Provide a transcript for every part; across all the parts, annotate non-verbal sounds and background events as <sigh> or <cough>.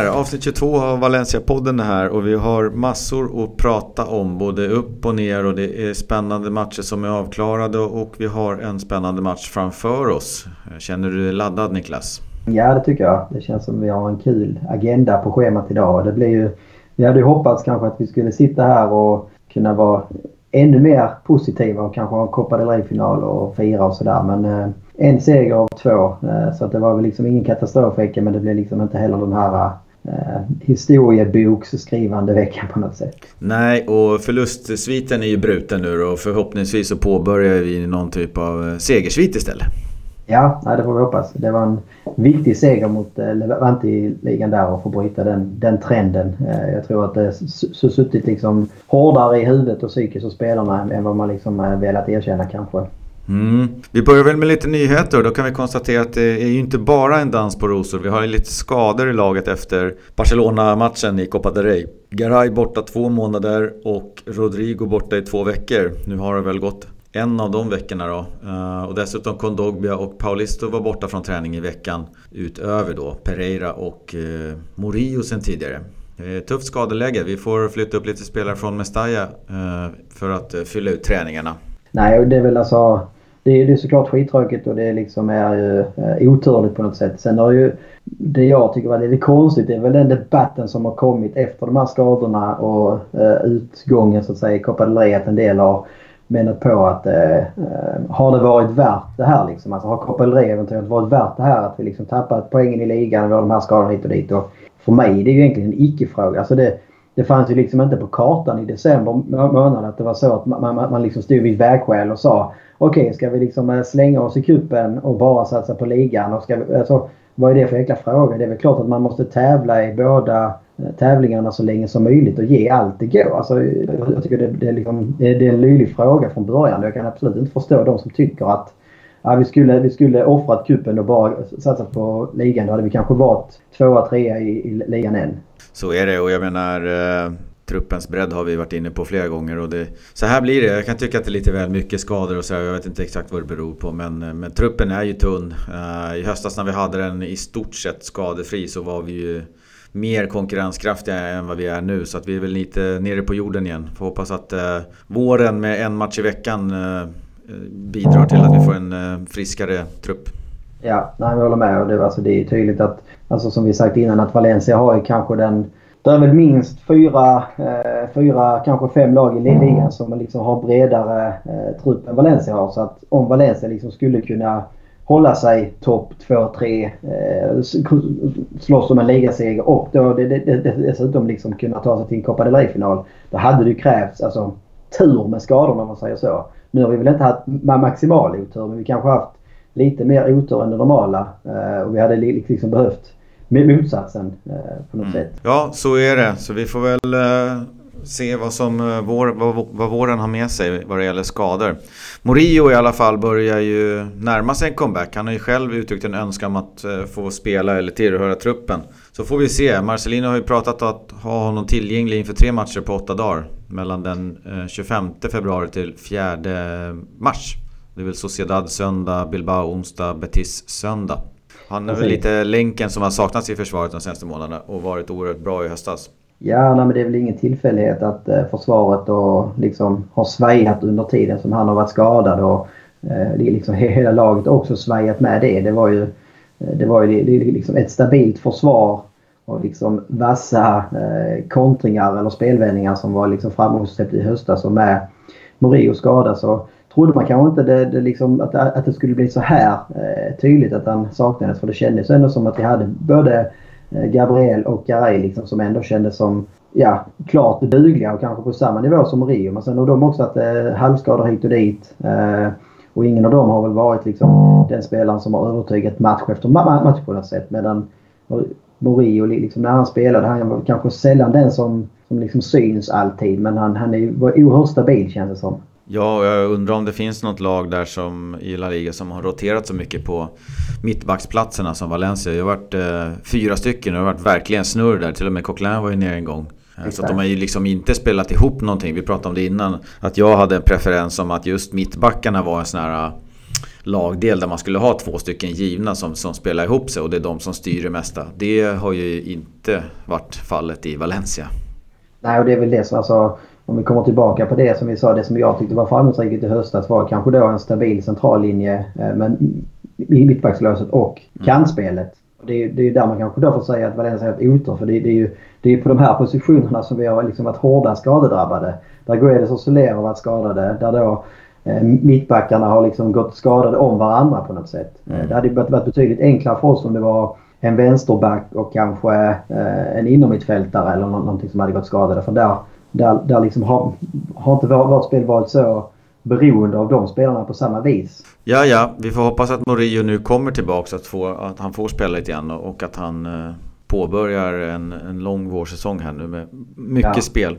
här, avsnitt 22 av Valencia-podden här och vi har massor att prata om både upp och ner och det är spännande matcher som är avklarade och vi har en spännande match framför oss. Känner du dig laddad Niklas? Ja det tycker jag. Det känns som vi har en kul agenda på schemat idag. Det blir ju, vi hade ju hoppats kanske att vi skulle sitta här och kunna vara ännu mer positiva och kanske ha en Copa del Rey-final och fira och sådär. Men eh, en seger av två. Eh, så att det var väl liksom ingen katastrof men det blev liksom inte heller den här eh, eh, historieboksskrivande veckan på något sätt. Nej, och förlustsviten är ju bruten nu och förhoppningsvis så påbörjar vi någon typ av eh, segersvit istället. Ja, det får vi hoppas. Det var en viktig seger mot eh, Levante i ligan där och få bryta den, den trenden. Eh, jag tror att det har suttit liksom hårdare i huvudet och psykiskt hos spelarna än vad man liksom velat erkänna kanske. Mm. Vi börjar väl med lite nyheter. Då kan vi konstatera att det är ju inte bara en dans på rosor. Vi har ju lite skador i laget efter Barcelona-matchen i Copa del Rey. Garay borta två månader och Rodrigo borta i två veckor. Nu har det väl gått en av de veckorna då. Eh, och dessutom Kondogbia och Paulisto var borta från träning i veckan. Utöver då Pereira och eh, Morio Morillo sen tidigare. Tufft skadeläge. Vi får flytta upp lite spelare från Mestalla eh, för att fylla ut träningarna. Nej, det är väl alltså... Det är, ju såklart skittråkigt och det liksom är ju eh, oturligt på något sätt. Sen har ju det jag tycker var lite konstigt det är väl den debatten som har kommit efter de här skadorna och eh, utgången så att säga i Copa del Rey att en del har menat på att eh, eh, har det varit värt det här liksom? Alltså har Copa del Rey eventuellt varit värt det här att vi liksom tappat poängen i ligan och vi har de här skadorna hit och dit. Och för mig det är ju egentligen en icke-fråga. Alltså det, det fanns ju liksom inte på kartan i december månad att det var så att man, man, man liksom stod vid vägskäl och sa okej okay, ska vi liksom eh, slänga oss i kuppen och bara satsa på ligan? Och ska vi, alltså, vad är det för jäkla fråga? Det är väl klart att man måste tävla i båda eh, tävlingarna så länge som möjligt och ge allt det går. Alltså, jag tycker det, det, är liksom, det, är en löjlig fråga från början. Jag kan absolut inte förstå de som tycker att ja, vi, skulle, vi skulle offrat kuppen och bara satsat på ligan. Då hade vi kanske varit tvåa, trea i, i ligan än. Så är det och jag menar eh, truppens bredd har vi varit inne på flera gånger och det, så här blir det. Jag kan tycka att det är lite väl mycket skador och så. Jag vet inte exakt vad det beror på men, eh, men truppen är ju tunn. Eh, I höstas när vi hade den i stort sett skadefri så var vi ju mer konkurrenskraftiga än vad vi är nu. Så att vi är väl lite nere på jorden igen. Får hoppas att eh, våren med en match i veckan eh, bidrar till att vi får en eh, friskare trupp. Ja, nej, jag håller med. Och det, alltså, det är tydligt att, alltså, som vi sagt innan, att Valencia har ju kanske den... Det är väl minst fyra, eh, fyra kanske fem lag i ligan som liksom har bredare eh, trupp än Valencia har. Så att om Valencia liksom skulle kunna hålla sig topp 2-3, eh, slåss om en ligaseger och då det, det, det, dessutom liksom kunna ta sig till en Copa del Rey-final. Då hade det krävts alltså, tur med skadorna om man säger så. Nu har vi väl inte haft maximal otur men vi kanske haft lite mer otur än det normala. Eh, och vi hade liksom behövt motsatsen eh, på något mm. sätt. Ja, så är det. Så vi får väl eh, se vad, som, vår, vad, vad våren har med sig vad det gäller skador. Morio i alla fall börjar ju närma sig en comeback. Han har ju själv uttryckt en önskan om att få spela eller tillhöra truppen. Så får vi se. Marcelino har ju pratat om att ha honom tillgänglig inför tre matcher på åtta dagar. Mellan den 25 februari till 4 mars. Det är väl Sociedad söndag, Bilbao onsdag, Betis söndag. Han är väl lite länken som har saknats i försvaret de senaste månaderna och varit oerhört bra i höstas. Ja, nej, men det är väl ingen tillfällighet att eh, försvaret då liksom har svajat under tiden som han har varit skadad. Och eh, liksom <laughs> hela laget också svajat med det. Det var ju, eh, det var ju det, det liksom ett stabilt försvar och liksom vassa eh, kontringar eller spelvändningar som var liksom framgångsrikt i höstas. Och med Morio skada så trodde man kanske inte det, det liksom, att, att det skulle bli så här eh, tydligt att han saknades. För det kändes ändå som att vi hade både eh, Gabriel och Garay liksom, som ändå kändes som ja, klart dugliga och kanske på samma nivå som Rio. Men sen har de också haft eh, halvskador hit och dit. Eh, och ingen av dem har väl varit liksom, den spelaren som har övertygat match efter match på något sätt. Medan Morio, liksom, när han spelade, han var kanske sällan den som, som liksom syns alltid. Men han, han är, var oerhört stabil känns det som. Ja, jag undrar om det finns något lag där som i La Liga som har roterat så mycket på mittbacksplatserna som Valencia. Det har varit eh, fyra stycken och det har varit verkligen snurr där. Till och med Coquelin var ju nere en gång. Exakt. Så att de har ju liksom inte spelat ihop någonting. Vi pratade om det innan. Att jag hade en preferens om att just mittbackarna var en sån här lagdel där man skulle ha två stycken givna som, som spelar ihop sig och det är de som styr det mesta. Det har ju inte varit fallet i Valencia. Nej, och det är väl det som alltså, om vi kommer tillbaka på det som vi sa, det som jag tyckte var framgångsrikt i höstas var kanske då en stabil centrallinje eh, med mittbackslöset och mm. kantspelet. Det är, det är där man kanske då får säga att Valencia har haft otur för det, det är ju det är på de här positionerna som vi har liksom varit hårdast skadedrabbade. Där Guedes och Soler har varit skadade. Där då eh, mittbackarna har liksom gått skadade om varandra på något sätt. Mm. Det hade varit betydligt enklare för oss om det var en vänsterback och kanske eh, en innermittfältare eller någonting som hade gått skadade. För där, där, där liksom har, har inte vårt spel varit så beroende av de spelarna på samma vis. Ja, ja. Vi får hoppas att Morillo nu kommer tillbaka, att, få, att han får spela lite igen och att han eh, påbörjar en, en lång vårsäsong här nu med mycket ja. spel.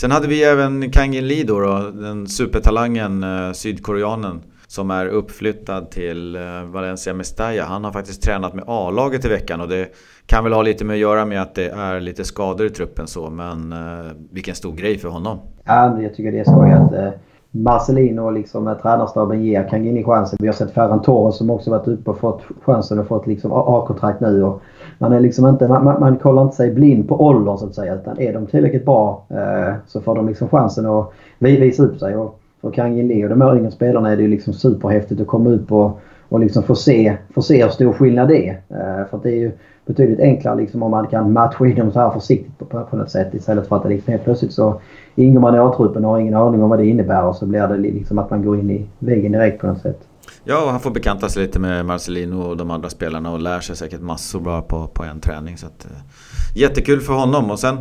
Sen hade vi även Kangin Lee då, då den supertalangen, eh, sydkoreanen som är uppflyttad till eh, Valencia Mestalla. Han har faktiskt tränat med A-laget i veckan och det kan väl ha lite med att göra med att det är lite skador i truppen så men eh, vilken stor grej för honom. Ja, jag tycker det är skoj att eh, Marcelino och liksom tränarstaben ger Kangini chansen. Vi har sett Ferran Torres som också varit uppe och fått chansen och fått liksom A-kontrakt nu. Och man, är liksom inte, man, man, kollar inte sig blind på åldern så att säga utan är de tillräckligt bra eh, så får de liksom chansen att visa upp sig. Och för Kangin och de här yngre spelarna är det ju liksom superhäftigt att komma upp och, och liksom få se, få se hur stor skillnad det är. Eh, för det är ju betydligt enklare liksom om man kan matcha in dem så här försiktigt på, på, något sätt istället för att det liksom helt plötsligt så ingår man i A-truppen och har ingen aning om vad det innebär och så blir det liksom att man går in i väggen direkt på något sätt. Ja, och han får bekanta sig lite med Marcelino och de andra spelarna och lär sig säkert massor bara på, på en träning. Så att, eh, jättekul för honom. Och sen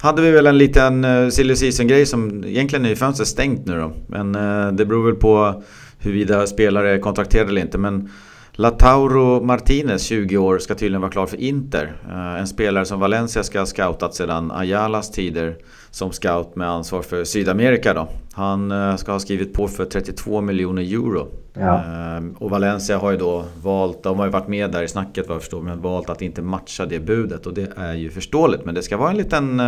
hade vi väl en liten uh, silly season-grej som egentligen är fönstret stängt nu då. Men uh, det beror väl på huruvida spelare är kontrakterade eller inte. Men Latauro Martinez, 20 år, ska tydligen vara klar för Inter. Uh, en spelare som Valencia ska ha scoutat sedan Ayalas tider som scout med ansvar för Sydamerika då. Han uh, ska ha skrivit på för 32 miljoner euro. Ja. Uh, och Valencia har ju då valt, de har ju varit med där i snacket vad jag förstår, men valt att inte matcha det budet. Och det är ju förståeligt, men det ska vara en liten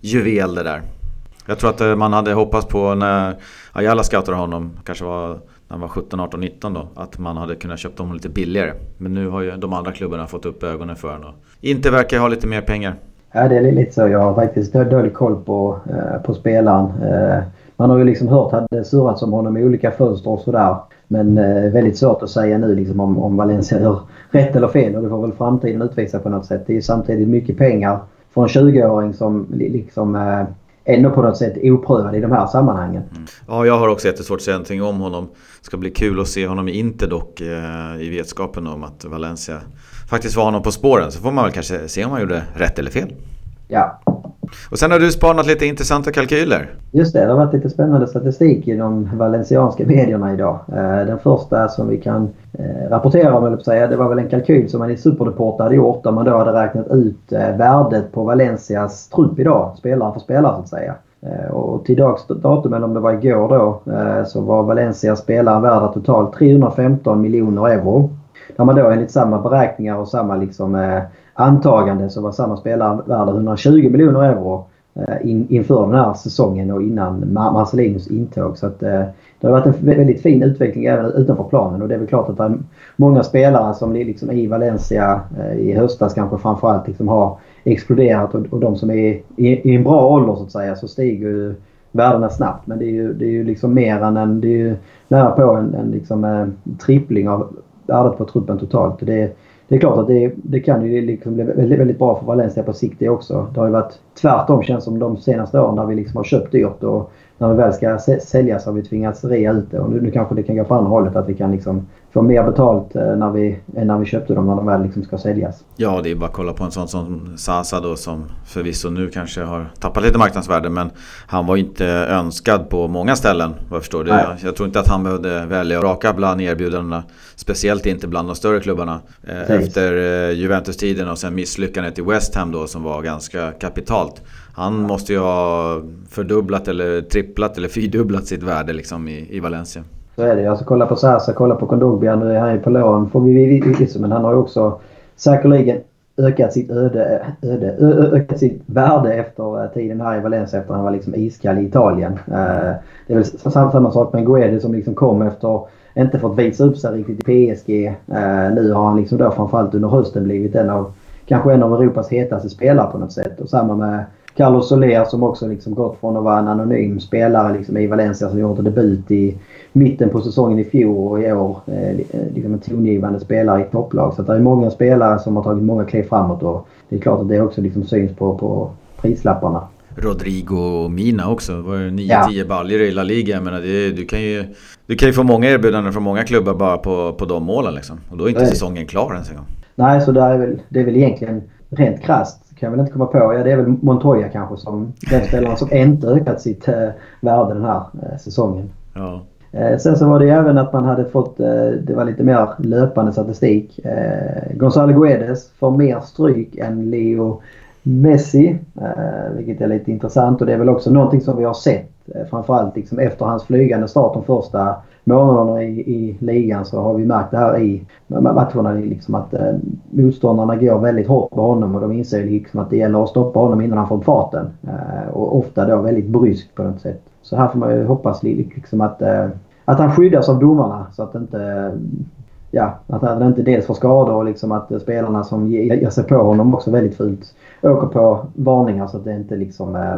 juvel det där. Jag tror att man hade hoppats på när Ayala scoutade honom, kanske var han var 17, 18, 19 då. Att man hade kunnat köpa dem lite billigare. Men nu har ju de andra klubbarna fått upp ögonen för honom. Inte verkar ha lite mer pengar. Ja, det är lite så. Jag har faktiskt dålig koll på, eh, på spelaren. Eh, man har ju liksom hört att det surrats om honom i olika fönster och sådär. Men eh, väldigt svårt att säga nu liksom om, om Valencia gör <laughs> rätt eller fel. Och det får väl framtiden utvisa på något sätt. Det är samtidigt mycket pengar för en 20-åring som liksom eh, ändå på något sätt oprövad i de här sammanhangen. Mm. Ja, jag har också jättesvårt att säga någonting om honom. Det ska bli kul att se honom i Inter dock eh, i vetskapen om att Valencia faktiskt var honom på spåren. Så får man väl kanske se om han gjorde rätt eller fel. Ja. Och sen har du spanat lite intressanta kalkyler. Just det, det har varit lite spännande statistik i de valencianska medierna idag. Eh, den första som vi kan eh, rapportera om, säga, det var väl en kalkyl som man i Superdeport hade gjort där man då hade räknat ut eh, värdet på Valencias trupp idag, spelare för spelare så att säga. Och till dags datum, eller om det var igår då, så var Valencias spelare värda totalt 315 miljoner euro. Där man då enligt samma beräkningar och samma liksom, antagande så var samma spelare värd 120 miljoner euro eh, in, inför den här säsongen och innan Marcelinos intåg. Så att, eh, det har varit en väldigt fin utveckling även utanför planen och det är väl klart att det är många spelare som liksom i Valencia eh, i höstas kanske framförallt liksom har exploderat och, och de som är i, i, en bra ålder så att säga så stiger ju värdena snabbt. Men det är ju, det är ju liksom mer än en, det är ju nära på en, en liksom, eh, trippling av värdet på truppen totalt. Det, det är klart att det, det kan ju liksom bli väldigt, väldigt bra för Valencia på sikt det också. Det har ju varit tvärtom känns som de senaste åren där vi liksom har köpt dyrt och när vi väl ska säljas har vi tvingats rea ut det. Och nu, nu kanske det kan gå på andra hållet att vi kan liksom få mer betalt eh, när vi, än när vi köpte dem när de väl liksom ska säljas. Ja, det är bara att kolla på en sån som Sasa då som förvisso nu kanske har tappat lite marknadsvärde men han var inte önskad på många ställen vad jag förstår. Det. Jag tror inte att han behövde välja och raka bland erbjudandena. Speciellt inte bland de större klubbarna. Eh, efter eh, Juventus-tiden och sen misslyckandet i West Ham då som var ganska kapitalt. Han måste ju ha fördubblat eller tripplat eller fyrdubblat sitt värde liksom i, i Valencia. Så är det. Alltså kolla på Sasa, kolla på Kondogbia. Nu är han ju på lån får vi vissa. Liksom. Men han har ju också säkerligen ökat sitt öde, öde ö, ökat sitt värde efter eh, tiden här i Valencia efter att han var liksom iskall i Italien. Eh, det är väl samma sak med Guedes som liksom kom efter inte fått visa upp sig riktigt i PSG. Eh, nu har han liksom då framförallt under hösten blivit en av kanske en av Europas hetaste spelare på något sätt. Och samma med Carlos Soler som också liksom gått från att vara en anonym spelare liksom i Valencia som gjorde debut i mitten på säsongen i fjol och i år eh, liksom en tongivande spelare i topplag. Så det är många spelare som har tagit många kliv framåt och det är klart att det också liksom syns på, på prislapparna. Rodrigo och Mina också. Det var ju 9-10 ja. baljor i La Liga. Jag menar, det, du, kan ju, du kan ju få många erbjudanden från många klubbar bara på, på de målen liksom. Och då är inte Nej. säsongen klar ens en gång. Nej, så det är väl, det är väl egentligen rent krasst kan jag väl inte komma på. Ja, det är väl Montoya kanske som den spelaren som inte ökat sitt eh, värde den här eh, säsongen. Ja. Eh, sen så var det även att man hade fått, eh, det var lite mer löpande statistik. Eh, Gonzalo Guedes får mer stryk än Leo Messi. Eh, vilket är lite intressant och det är väl också någonting som vi har sett. Framförallt liksom efter hans flygande start de första månaderna i, i ligan så har vi märkt det här i matcherna. Liksom att eh, motståndarna går väldigt hårt på honom och de inser liksom att det gäller att stoppa honom innan han får farten. Eh, och ofta då väldigt bryskt på något sätt. Så här får man ju hoppas liksom att, eh, att han skyddas av domarna så att inte ja, att han inte dels får skador och liksom att spelarna som ger sig på honom också väldigt fult åker på varningar så att det inte liksom eh,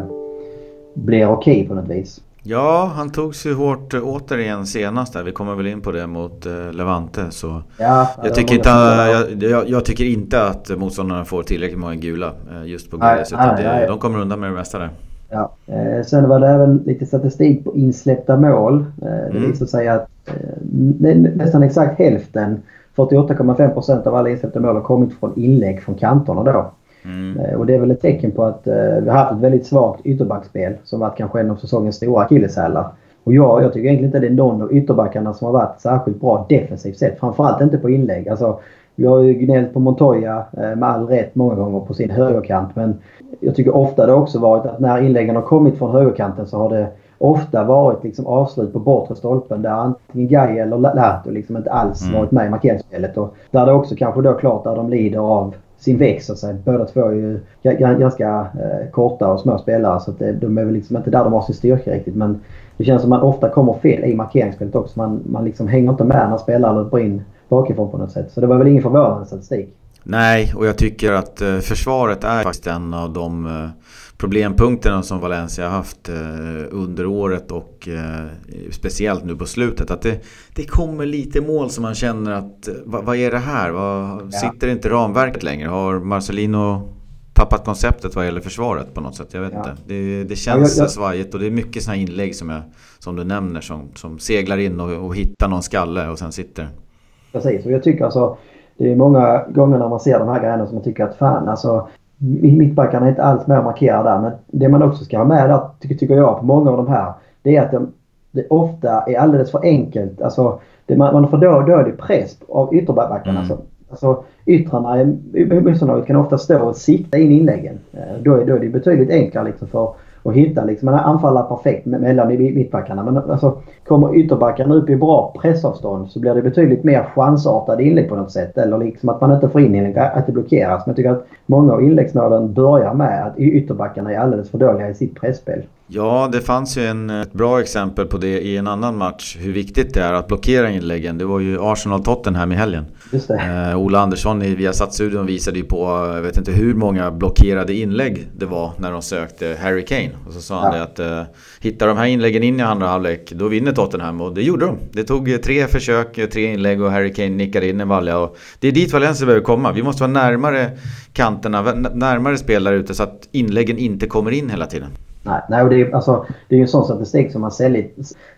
blir okej okay på något vis. Ja, han tog sig hårt återigen senast där. Vi kommer väl in på det mot eh, Levante. Så ja, jag, tycker inte, jag, jag, jag, tycker inte att motståndarna får tillräckligt många gula eh, just på. Utan det, de kommer undan med det mesta där. Ja. Eh, sen var det även lite statistik på insläppta mål. Eh, det mm. visar sig att eh, nästan exakt hälften, 48,5% av alla insläppta mål har kommit från inlägg från kanterna då. Mm. Eh, och det är väl ett tecken på att eh, vi har haft ett väldigt svagt ytterbackspel som varit kanske en av säsongens stora akilleshälar. Och jag, jag tycker egentligen inte det är någon av ytterbackarna som har varit särskilt bra defensivt sett. Framförallt inte på inlägg. Alltså, vi har ju gnällt på Montoya eh, med all rätt många gånger på sin högerkant. Men jag tycker ofta det också varit att när inläggen har kommit från högerkanten så har det ofta varit liksom avslut på bortre stolpen där antingen Guy eller Lato liksom inte alls mm. varit med i markeringsspelet. Och där det också kanske då klart där de lider av sin växt så att säga. Båda två är ju ganska eh, korta och små spelare så att det, de är väl liksom inte där de har sin styrka riktigt. Men det känns som att man ofta kommer fel i markeringsspelet också. Man, man liksom hänger inte med när spelare löper in bakifrån på något sätt. Så det var väl ingen förvånande statistik. Nej, och jag tycker att eh, försvaret är faktiskt en av de eh, problempunkterna som Valencia har haft eh, under året och speciellt nu på slutet. Att det, det kommer lite mål som man känner att vad, vad är det här? Vad, sitter inte ramverket längre? Har Marcelino tappat konceptet vad gäller försvaret på något sätt? Jag vet ja. inte. Det, det känns ja, jag... svajigt och det är mycket sådana inlägg som, jag, som du nämner som, som seglar in och, och hittar någon skalle och sen sitter. Precis, och jag tycker alltså det är många gånger när man ser de här grejerna som man tycker att fan alltså mittbackarna är inte alls med och markerar där. Men det man också ska ha med där, tycker, jag, på många av de här. Det är att de, det ofta är alldeles för enkelt. Alltså, det, man, man får då dålig press av ytterbackarna. Mm. Alltså, alltså yttrarna i motståndarlaget kan ofta stå och sikta in inläggen. Eh, då är, då är det betydligt enklare liksom för och hitta liksom man anfaller perfekt mellan mittbackarna. Men alltså, kommer ytterbackarna upp i bra pressavstånd så blir det betydligt mer chansartade inlägg på något sätt. Eller liksom att man inte får in inlägg, att det blockeras. Men jag tycker att många av inläggsmålen börjar med att ytterbackarna är alldeles för dåliga i sitt pressspel. Ja, det fanns ju en, ett bra exempel på det i en annan match. Hur viktigt det är att blockera inläggen. Det var ju Arsenal-Tottenham i helgen. Eh, Ola Andersson i Viasat-studion visade ju på, jag vet inte hur många blockerade inlägg det var när de sökte Harry Kane. Och så sa ja. han det att eh, hittar de här inläggen in i andra halvlek, då vinner Tottenham. Och det gjorde de. Det tog eh, tre försök, eh, tre inlägg och Harry Kane nickade in en valja. Och det är dit Valencia behöver komma. Vi måste vara närmare kanterna, närmare spelare ute så att inläggen inte kommer in hela tiden. Nej, nej och det är, alltså, det är ju en sån statistik som man sällan,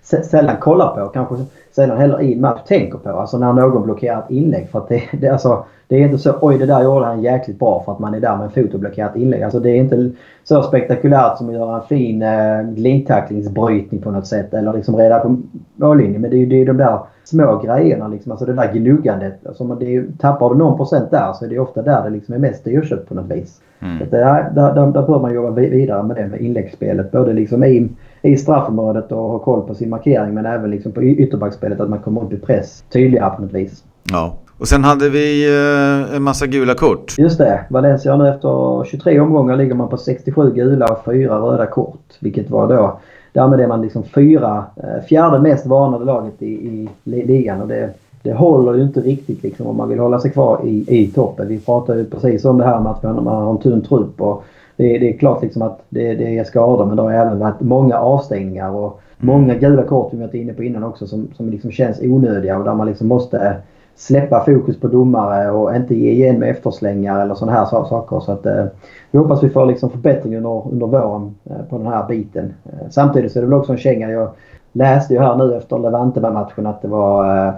sällan kollar på. Kanske sällan heller i match tänker på. Alltså när någon blockerar ett inlägg. För det, det, alltså, det är inte så oj det där gjorde han jäkligt bra för att man är där med en fot och blockerar ett inlägg. Alltså det är inte så spektakulärt som att göra en fin eh, glidtacklingsbrytning på något sätt. Eller liksom reda på mållinjen. Men det är ju de där små grejerna. Liksom, alltså det där gnuggandet. Alltså det är, tappar du någon procent där så är det ofta där det liksom är mest dyrköpt på något vis. Mm. Så det, där, där, där bör man jobba vidare med det med inläggsspelet. Både liksom i, i straffområdet och ha koll på sin markering men även liksom på ytterbackspelet att man kommer upp i press tydligare på något vis. Ja, Och sen hade vi eh, en massa gula kort. Just det. Valencia nu efter 23 omgångar ligger man på 67 gula och 4 röda kort. Vilket var då... Därmed är man liksom fyra, eh, fjärde mest varnade laget i, i ligan. Och det, det håller ju inte riktigt liksom om man vill hålla sig kvar i, i toppen. Vi pratade ju precis om det här med att man har en tunn trupp. Och det, det är klart liksom att det, det är skador men det har även varit många avstängningar och mm. många gula kort vi varit inne på innan också som, som liksom känns onödiga och där man liksom måste släppa fokus på domare och inte ge igen med efterslängar eller sådana här saker. Så att, eh, vi hoppas vi får liksom förbättring under, under våren eh, på den här biten. Eh, samtidigt så är det väl också en känga. Jag läste ju här nu efter Levante-matchen att det var eh,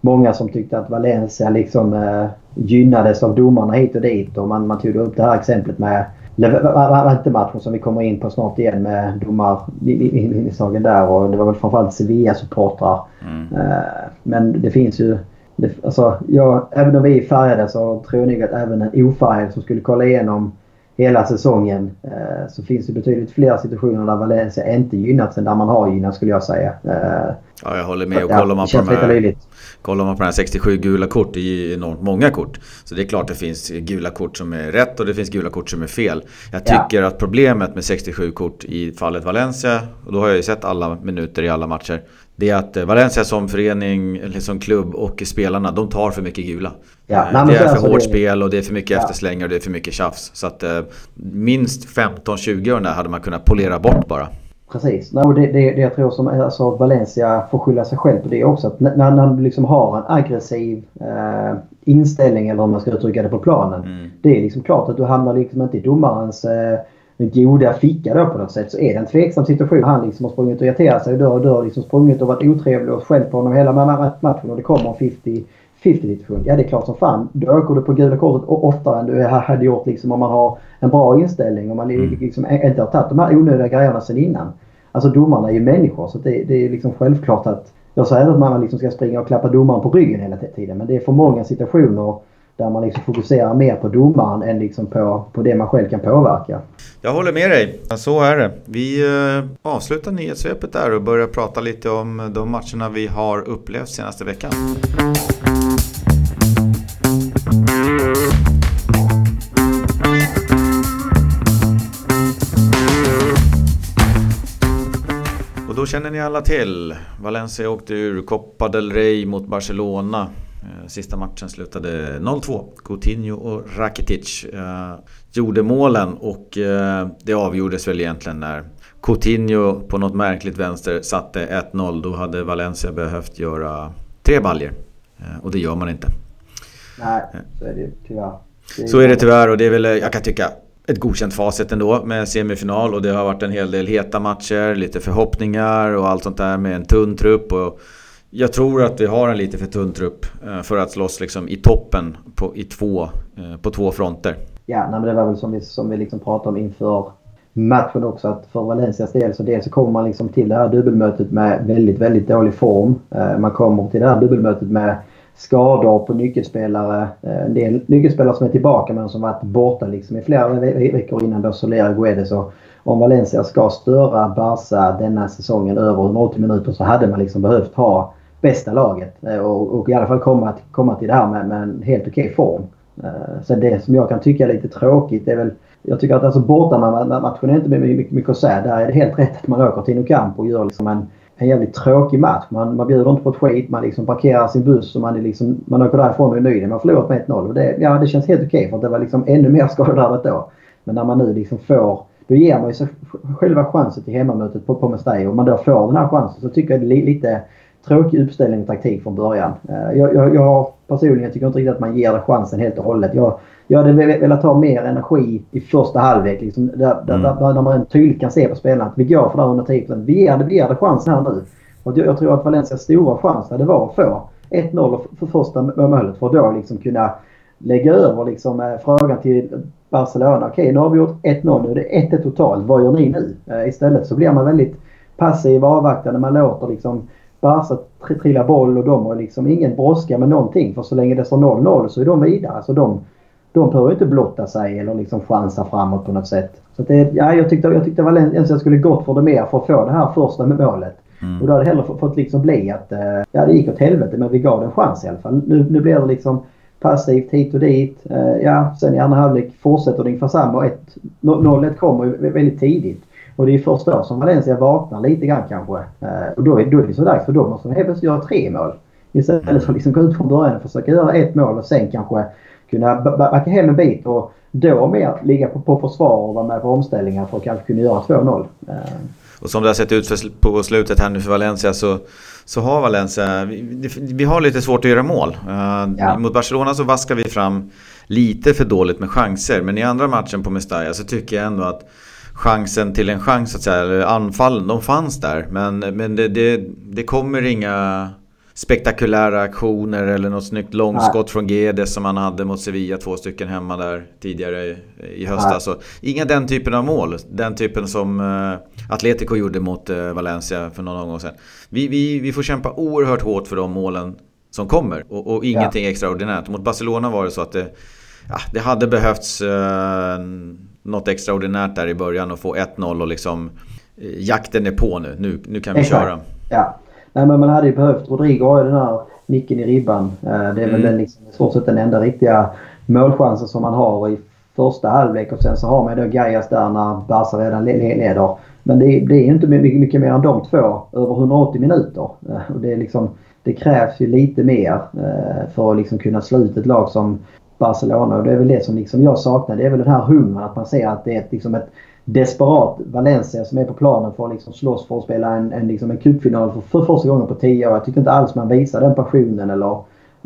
många som tyckte att Valencia liksom eh, gynnades av domarna hit och dit. Och man, man tog upp det här exemplet med Levante-matchen som vi kommer in på snart igen med domarinslagen där. Och det var väl framförallt Sevilla-supportrar. Mm. Eh, men det finns ju det, alltså, jag, även om vi är färgade så tror jag nog att även en ofärgad som skulle kolla igenom hela säsongen eh, så finns det betydligt fler situationer där Valencia inte gynnats än där man har gynnats skulle jag säga. Eh, ja, jag håller med. Och kollar man, på de här, kollar man på de här 67 gula kort, det är ju enormt många kort. Så det är klart det finns gula kort som är rätt och det finns gula kort som är fel. Jag tycker ja. att problemet med 67 kort i fallet Valencia, och då har jag ju sett alla minuter i alla matcher det är att eh, Valencia som förening, eller som klubb och spelarna, de tar för mycket gula. Ja, eh, det är för alltså hårt det... spel och det är för mycket ja. efterslängar och det är för mycket tjafs. Så att eh, minst 15-20 år hade man kunnat polera bort bara. Precis. No, det, det, det jag tror som alltså, Valencia får skylla sig själv på det också. Att när, när man liksom har en aggressiv eh, inställning eller om man ska uttrycka det på planen. Mm. Det är liksom klart att du hamnar liksom inte i domarens eh, goda ficka då på något sätt så är det en tveksam situation. Han liksom har sprungit och irriterat sig och du har liksom sprungit och varit otrevlig och skällt på honom hela matchen och det kommer en 50 50-situation. Ja det är klart som fan. Då åker du på gula kortet oftare än du hade gjort liksom om man har en bra inställning och man mm. liksom inte har tagit de här onödiga grejerna sen innan. Alltså domarna är ju människor så det, det är liksom självklart att jag säger att man liksom ska springa och klappa domaren på ryggen hela tiden men det är för många situationer där man liksom fokuserar mer på domaren än liksom på, på det man själv kan påverka. Jag håller med dig. Så är det. Vi eh, avslutar nyhetssvepet där och börjar prata lite om de matcherna vi har upplevt senaste veckan. Och då känner ni alla till. Valencia åkte ur Copa del Rey mot Barcelona sista matchen slutade 0-2. Coutinho och Rakitic eh, gjorde målen och eh, det avgjordes väl egentligen när Coutinho på något märkligt vänster satte 1-0. Då hade Valencia behövt göra tre baljer och det gör man inte. Nej, så är det tyvärr. Det är så är det tyvärr och det är väl, jag kan tycka, ett godkänt facit ändå med semifinal och det har varit en hel del heta matcher, lite förhoppningar och allt sånt där med en tunn trupp. Och jag tror att vi har en lite för tunn trupp eh, för att slåss liksom i toppen på, i två, eh, på två fronter. Ja, nej, men det var väl som vi, som vi liksom pratade om inför matchen också att för Valencias del så dels så kommer man liksom till det här dubbelmötet med väldigt, väldigt dålig form. Eh, man kommer till det här dubbelmötet med skador på nyckelspelare. En del nyckelspelare som är tillbaka men som varit borta liksom i flera veckor innan då Soler Guedes och om Valencia ska störa Barca denna säsongen över 180 minuter så hade man liksom behövt ha bästa laget. Eh, och, och, i alla fall komma, komma till det här med, med en helt okej form. Sen så det som jag kan tycka är lite tråkigt är väl... Jag tycker att alltså bortamatchen är inte mycket, mycket att säga. Där är det helt rätt att man åker till Nou och gör liksom en, en jävligt tråkig match. Man, man bjuder inte på ett skit. Man liksom parkerar sin buss och man, är liksom, man åker därifrån och är nöjd. Man har förlorat med 1-0. Det, ja, det känns helt okej för att det var liksom ännu mer skadedrabbat då. Men när man nu liksom får... Då ger man ju sig själva chansen till hemmamötet på, på Mestalla. Och man då får den här chansen så tycker jag det är lite tråkig uppställning och taktik från början. Eh, jag, jag, jag personligen tycker inte riktigt att man ger det chansen helt och hållet. Jag, jag hade velat ha mer energi i första halvlek. Liksom, där, mm. där, där, man tydligt kan se på spelarna att vi går för det här under 10%. Vi ger det, vi ger det chansen här nu. Och jag, jag tror att Valencias stora chans hade var att få 1-0 för första målet för att då liksom kunna lägga över liksom, eh, frågan till Barcelona. Okej, nu har vi gjort 1-0 nu. är Det 1-1 totalt. Vad gör ni nu? Eh, istället så blir man väldigt passiv och avvaktande. Man låter liksom Barca trillar boll och de har liksom ingen brådska med någonting. För så länge det står 0-0 så är de vidare. Alltså de, de behöver inte blotta sig eller liksom chansa framåt på något sätt. Så det, ja, jag tyckte, jag tyckte Valencia skulle gått för det mer för att få det här första med målet. Mm. Och då hade det hellre fått liksom bli att eh, ja, det gick åt helvete men vi gav det en chans i alla fall. Nu, nu blir det liksom passivt hit och dit. Eh, ja, sen i andra halvlek fortsätter det ungefär samma. 0-1 kommer väldigt tidigt. Och det är först då som Valencia vaknar lite grann kanske. Eh, och då är, då är det så dags för då måste de helt plötsligt göra tre mål. Istället för att liksom gå ut från början och försöka göra ett mål och sen kanske kunna backa hem en bit och då mer ligga på, på försvar och vara med på omställningar för att kanske kunna göra 2-0. Eh. Och som det har sett ut för, på slutet här nu för Valencia så, så har Valencia, vi, vi har lite svårt att göra mål. Uh, ja. Mot Barcelona så vaskar vi fram lite för dåligt med chanser. Men i andra matchen på Mestalla så tycker jag ändå att chansen till en chans, att säga, eller anfallen, de fanns där. Men, men det, det, det kommer inga spektakulära aktioner eller något snyggt långskott från Gedes som han hade mot Sevilla, två stycken hemma där tidigare i, i höstas. Så inga den typen av mål. Den typen som uh, Atletico gjorde mot uh, Valencia för några år sedan. Vi, vi, vi får kämpa oerhört hårt för de målen som kommer och, och ingenting ja. extraordinärt. Mot Barcelona var det så att det, ja, det hade behövts uh, något extraordinärt där i början och få 1-0 och liksom jakten är på nu. Nu, nu kan vi Exakt. köra. Ja. Nej men man hade ju behövt. Rodrigo har ju den här nicken i ribban. Det är väl mm. den liksom, i stort sett den enda riktiga målchansen som man har i första halvlek. Och sen så har man då Gajas där när Barca redan leder. Men det, är inte mycket, mycket mer än de två över 180 minuter. Och det, är liksom, det krävs ju lite mer för att liksom kunna slå ut ett lag som Barcelona. Och det är väl det som liksom jag saknar. Det är väl den här hungern att man ser att det är ett, liksom ett desperat Valencia som är på planen för att liksom slåss för att spela en, en, liksom en cupfinal för, för första gången på tio år. Jag tycker inte alls man visar den passionen eller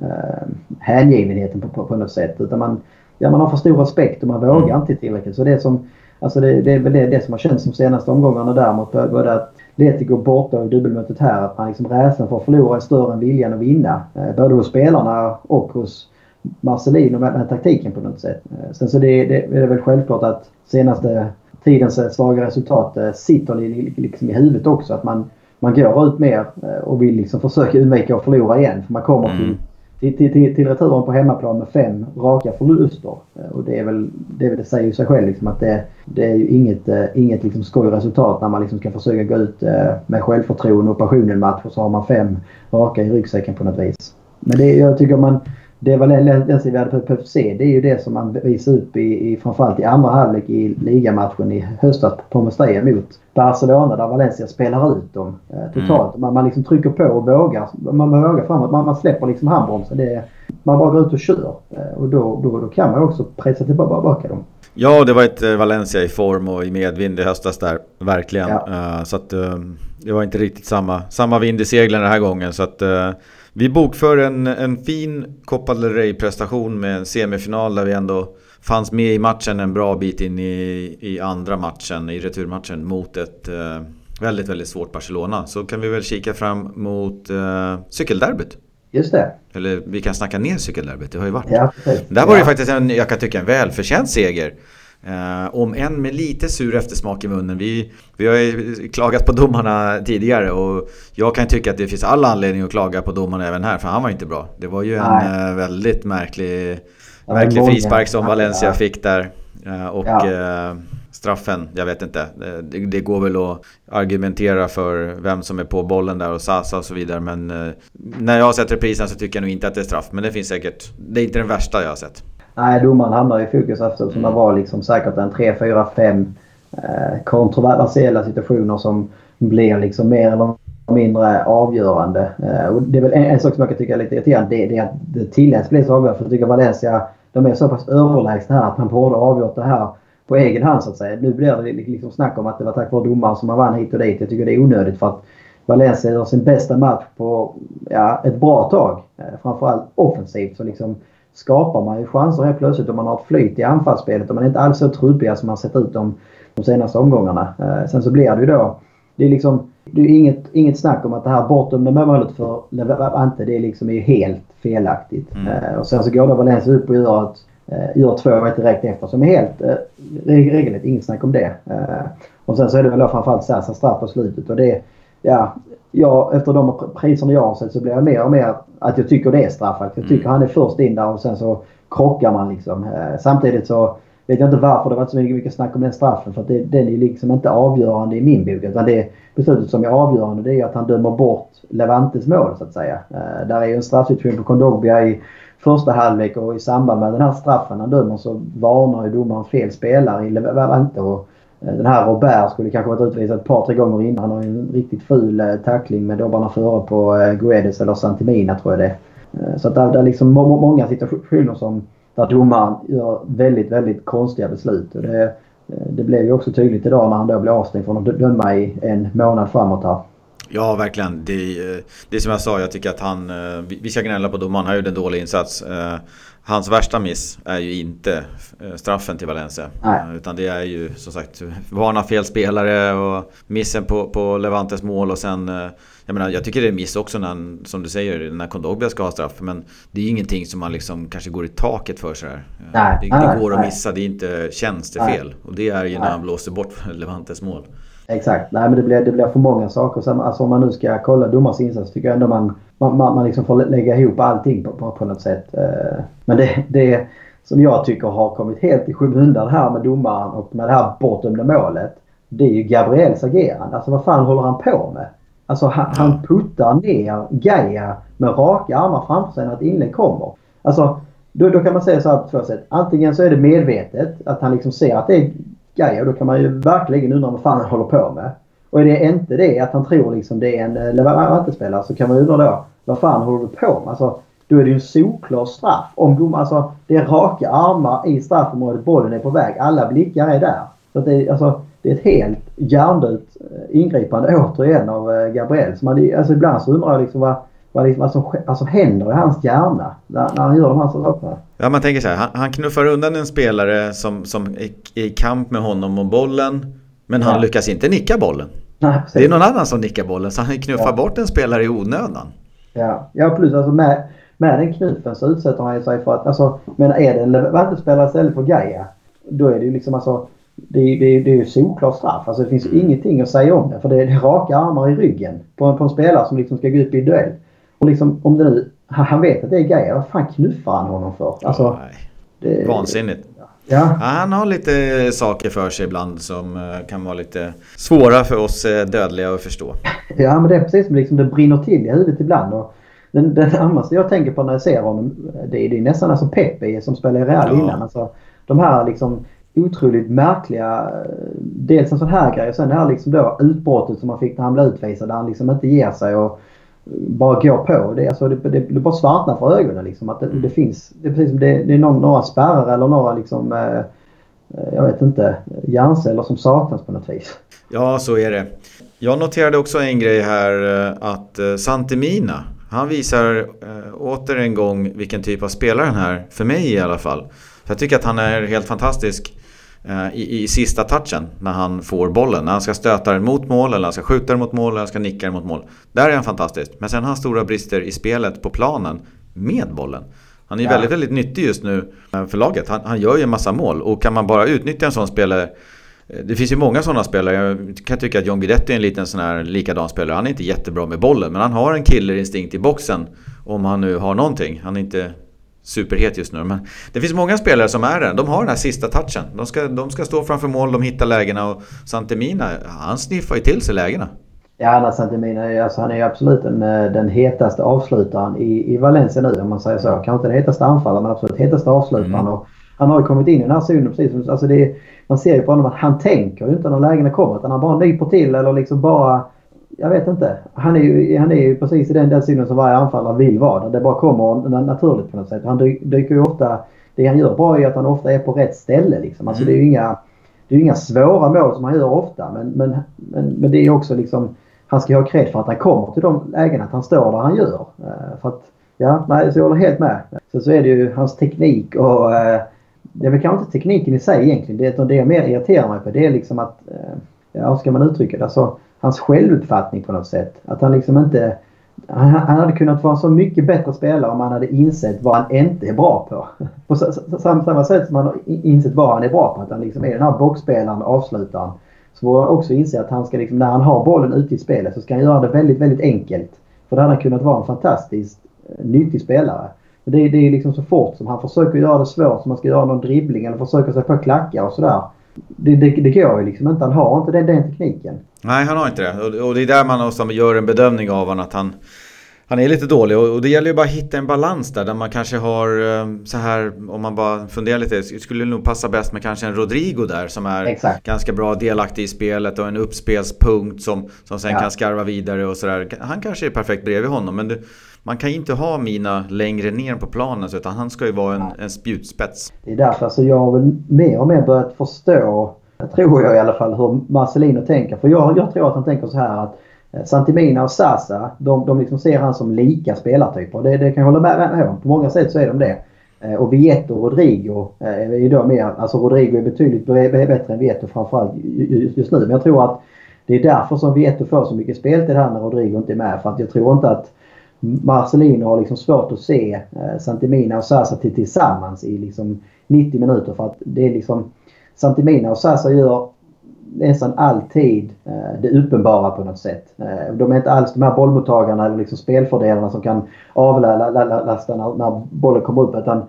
eh, hängivenheten på, på, på något sätt. Utan man, ja, man har för stor respekt och man vågar mm. inte tillräckligt. Så det, som, alltså det, det är väl det, det som har känts de senaste omgångarna däremot. Både att Atletico borta och dubbelmötet här. Att man liksom rädslan för att förlora är större än viljan att vinna. Eh, både hos spelarna och hos Marcelino med, med taktiken på något sätt. Eh, sen så det, det, är det väl självklart att senaste tidens eh, svaga resultat eh, sitter liksom i huvudet också. Att man, man går ut mer och vill liksom försöka undvika att förlora igen. För man kommer till, mm. till, till, till, till returen på hemmaplan med fem raka förluster. Och det är väl, det, det säger ju sig själv liksom att det, det är ju inget, inget liksom skojresultat när man liksom ska försöka gå ut med självförtroende och passion i en match och så har man fem raka i ryggsäcken på något vis. Men det, jag tycker man det var den vi hade behövt se. Det är ju det som man visar upp i, i framförallt i andra halvlek i ligamatchen i höstas på Mestalla mot Barcelona där Valencia spelar ut dem eh, totalt. Mm. Man, man liksom trycker på och vågar. Man, man vågar framåt. Man, man släpper liksom handbromsen. Det, man bara går ut och kör. Eh, och då, då, då kan man också pressa tillbaka dem. Ja, det var ett eh, Valencia i form och i medvind i höstas där. Verkligen. Ja. Uh, så att uh, det var inte riktigt samma, samma vind i seglen den här gången. Så att uh, vi bokför en, en fin Copa del Rey-prestation med en semifinal där vi ändå fanns med i matchen en bra bit in i, i andra matchen, i returmatchen mot ett eh, väldigt, väldigt svårt Barcelona. Så kan vi väl kika fram mot eh, cykelderbyt. Just det. Eller vi kan snacka ner cykelderbyt, det har ju varit. Ja, Där var det ja. faktiskt en, jag kan tycka, en välförtjänt seger. Uh, om än med lite sur eftersmak i munnen. Vi, vi har ju klagat på domarna tidigare och jag kan tycka att det finns all anledning att klaga på domarna även här för han var inte bra. Det var ju Nej. en uh, väldigt märklig, märklig frispark som Valencia fick där. Uh, och ja. straffen, jag vet inte. Det, det, går väl att argumentera för vem som är på bollen där och Sasa och så vidare. Men när jag har sett reprisen så tycker jag nog inte att det är straff. Men det finns säkert, det är inte den värsta jag har sett. Nej, domaren hamnar i fokus eftersom mm. det var liksom säkert en 3, 4, 5 eh, kontroversiella situationer som blir liksom mer eller mindre avgörande. Eh, och det är väl en, en, sak som jag kan tycka är lite irriterande. Det, det är att det tilläts bli så avgörande. För jag tycker Valencia de är så pass överlägsna här att man borde ha avgjort det här på egen hand så att säga. Nu blir det liksom snack om att det var tack vare domaren som man vann hit och dit. Jag tycker det är onödigt för att Valencia gör sin bästa match på ja, ett bra tag. Eh, framförallt offensivt. Så liksom, skapar man ju chanser helt plötsligt om man har ett flyt i anfallsspelet och man är inte alls så trubbiga som man sett ut de, de senaste omgångarna. Eh, sen så blir det ju då... Det är liksom... Det är inget, inget snack om att det här bortom målet för Levante det är liksom är helt felaktigt. Mm. Eh, och sen så går då Valencia upp och gör, ett, eh, gör 2-1 direkt efter som är helt eh, regelrätt. Inget snack om det. Eh, och sen så är det väl då framförallt Sasa straff på slutet och det... Ja, ja, efter de priserna jag har sett så blir jag mer och mer att jag tycker det är straffat. Jag tycker mm. han är först in där och sen så krockar man liksom. Eh, samtidigt så vet jag inte varför det varit så mycket, mycket snack om den straffen. För att det, den är liksom inte avgörande i min bok. Utan det beslutet som är avgörande det är att han dömer bort Levantes mål så att säga. Uh, där är ju en straffsituation på Kondogbia i första halvlek och i samband med den här straffen han dömer så varnar ju domaren fel spelare i Levante. Och Eh, den här Robert skulle kanske varit utvisad ett par, tre gånger innan. Han har ju en riktigt ful eh, tackling med dobbarna före på eh, Guedes eller Santimina tror jag det är. Så att det är liksom många situationer som där domaren gör väldigt, väldigt konstiga beslut. Och det, det blev ju också tydligt idag när han då blev avstängd från att döma i en månad framåt här. Ja, verkligen. Det, det är som jag sa, jag tycker att han... Eh, vi ska gnälla på domaren, han gjorde en dålig insats. Eh, hans värsta miss är ju inte eh, straffen till Valencia. Nej. Utan det är ju som sagt varna fel spelare och missen på, på Levantes mål och sen... Jag menar, jag tycker det är miss också när, som du säger, när Kondogbia ska ha straff. Men det är ju ingenting som man liksom kanske går i taket för sådär. Nej. Det, det går att missa, det är inte tjänstefel. Och det är ju när han blåser bort <laughs> Levantes mål. Exakt. Nej, men det blir, det blir för många saker. alltså, om man nu ska kolla domars insats tycker jag ändå man, man, man, man liksom får lägga ihop allting på, på, på något sätt. Eh, men det, det som jag tycker har kommit helt i skymundan här med domaren och med det här bortdömda målet. Det är ju Gabriels agerande. Alltså vad fan håller han på med? Alltså han, han puttar ner Gaia med raka armar framför sig när ett inlägg kommer. Alltså då, då kan man säga så här på två sätt. Antingen så är det medvetet att han liksom ser att det är grej och då kan man ju verkligen undra vad fan han håller på med. Och är det inte det att han tror liksom det är en eh, Levante-spelare så kan man undra då vad fan håller du på med? Alltså, då är det ju en solklar straff. Om alltså, det är raka armar i straffområdet, bollen är på väg, alla blickar är där. Så det, är, alltså, det är ett helt hjärndött eh, ingripande återigen av eh, Gabriel. Så man, alltså, ibland så undrar jag liksom vad, vad, liksom, vad som alltså, händer i hans hjärna när, när han gör de här sakerna. Ja, man tänker så här. Han, han knuffar undan en spelare som, som är i kamp med honom om bollen. Men han ja. lyckas inte nicka bollen. Nej, det är någon annan som nickar bollen så han knuffar ja. bort en spelare i onödan. Ja, ja plus alltså med, med den knuffen så utsätter han sig för att, alltså, men är det en Levante-spelare istället för Gaia, då är det ju liksom alltså, det, det, det är ju solklart straff. Alltså det finns mm. ingenting att säga om det. För det är raka armar i ryggen på, på en spelare som liksom ska gå upp i duell. Och liksom om det nu, han vet att det är Gaia, vad fan knuffar han honom för? Alltså, oh, det, Vansinnigt. Ja. ja. Han har lite saker för sig ibland som eh, kan vara lite svåra för oss eh, dödliga att förstå. <laughs> Ja men det är precis som liksom det brinner till i huvudet ibland. Och den, den närmaste jag tänker på när jag ser honom det är, det är nästan alltså Pepe som spelade i Real ja. innan. Alltså, de här liksom otroligt märkliga, dels en sån här grej och sen det här liksom då utbrottet som han fick när han blev utvisad där han liksom inte ger sig och bara går på. Det, alltså, det, det, det bara svartnar för ögonen liksom. Att det, mm. det finns, det är precis det, det är någon, några spärrar eller några liksom, eh, jag vet inte, hjärnceller som saknas på något vis. Ja, så är det. Jag noterade också en grej här eh, att eh, Santemina, han visar eh, åter en gång vilken typ av spelare han är, för mig i alla fall. För jag tycker att han är helt fantastisk i, i sista touchen när han får bollen. När han ska stöta den mot mål, eller han ska skjuta den mot mål, eller han ska nicka den mot mål. Där är han fantastisk. Men sen har han stora brister i spelet på planen med bollen. Han är ja. väldigt, väldigt nyttig just nu eh, för laget. Han, han gör ju en massa mål. Och kan man bara utnyttja en sån spelare eh, det finns ju många sådana spelare. Jag kan tycka att John Guidetti är en liten sån här likadan spelare. Han är inte jättebra med bollen men han har en killerinstinkt i boxen. Om han nu har någonting. Han är inte superhet just nu. Men det finns många spelare som är det. De har den här sista touchen. De ska, de ska stå framför mål, de hittar lägena och Santemina, han sniffar ju till sig lägena. Ja, Santemina, alltså, han är ju absolut den, eh, den hetaste avslutaren i, i Valencia nu om man säger så. Kanske inte den hetaste anfallaren men absolut hetaste avslutaren. Mm. Och han har ju kommit in i den här zonen precis alltså det, Man ser ju på honom att han tänker ju inte när lägena kommer utan han bara nyper till eller liksom bara jag vet inte. Han är ju, han är ju precis i den, den synen som varje anfallare vill vara. Det bara kommer naturligt på något sätt. Han dyker ju ofta... Det han gör bra är att han ofta är på rätt ställe liksom. Alltså mm. det är ju inga, det är inga svåra mål som han gör ofta. Men, men, men, men det är också liksom... Han ska ha cred för att han kommer till de lägena. Att han står där han gör. Uh, för att, ja, nej, så jag håller helt med. Så, så är det ju hans teknik och... Uh, det är väl kanske inte tekniken i sig egentligen. Det, det jag mer irriterar mig på det är liksom att... Uh, ja, hur ska man uttrycka det? Alltså, hans självuppfattning på något sätt. Att han liksom inte... Han, han hade kunnat vara en så mycket bättre spelare om han hade insett vad han inte är bra på. <laughs> På samma, samma sätt som han har insett vad han är bra på. Att han liksom är den här boxspelaren, avslutaren. Så får han också inse att han ska liksom, när han har bollen ute i spelet så ska han göra det väldigt, väldigt enkelt. För då hade han kunnat vara en fantastiskt eh, nyttig spelare. Det, det är liksom så fort som han försöker göra det svårt som man ska göra någon dribbling eller försöker sig på klackar och sådär. Det, det, det går ju liksom inte. Han har inte den, den tekniken. Nej, han har inte det. Och, och det är där man också gör en bedömning av honom att han han är lite dålig och det gäller ju bara att hitta en balans där, där man kanske har eh, så här, om man bara funderar lite, skulle nog passa bäst med kanske en Rodrigo där som är Exakt. ganska bra delaktig i spelet och en uppspelspunkt som, som sen ja. kan skarva vidare och sådär. Han kanske är perfekt bredvid honom men det, man kan ju inte ha Mina längre ner på planen utan han ska ju vara en, en spjutspets. Det är därför alltså jag har väl mer och mer börjat förstå, tror jag i alla fall, hur Marcelino tänker. För jag, jag tror att han tänker så här att Eh, Santimina och Sasa, de, de liksom ser han som lika spelartyper. Det, det kan jag hålla med om. På många sätt så är de det. Eh, och Vieto och Rodrigo eh, är ju då mer, alltså Rodrigo är betydligt bättre än Vieto framförallt just nu. Men jag tror att det är därför som Vieto får så mycket speltid här när Rodrigo inte är med. För att jag tror inte att Marcelino har liksom svårt att se eh, Santimina och Sasa tillsammans i liksom 90 minuter. För att det är liksom Santimina och Sasa gör nästan alltid eh, det uppenbara på något sätt. Eh, de är inte alls de här bollmottagarna eller liksom spelfördelarna som kan avlasta när, när bollen kommer upp. Utan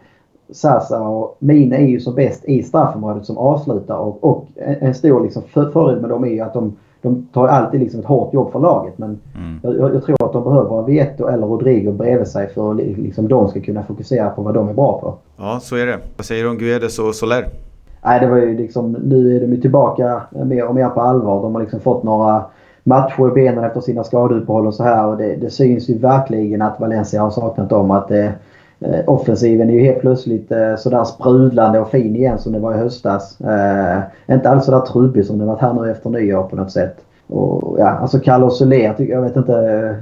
Sasa och Mina är ju som bäst i straffområdet som avslutar och, och en stor liksom fördel med dem är ju att de, de tar alltid liksom ett hårt jobb för laget. Men mm. jag, jag, tror att de behöver Vieto eller Rodrigo bredvid sig för att liksom, de ska kunna fokusera på vad de är bra på. Ja, så är det. Vad säger du om Guedes och Soler? nej, det var ju liksom, nu är de ju tillbaka mer och mer på allvar. De har liksom fått några matcher i benen efter sina skadeuppehåll och så här. Och det, det syns ju verkligen att Valencia har saknat dem. Att det, offensiven är ju helt plötsligt eh, sådär sprudlande och fin igen som det var i höstas. Eh, inte alls sådär trubbig som det varit här nu efter nyår på något sätt. Och, ja, alltså Carlos Soler, jag vet inte.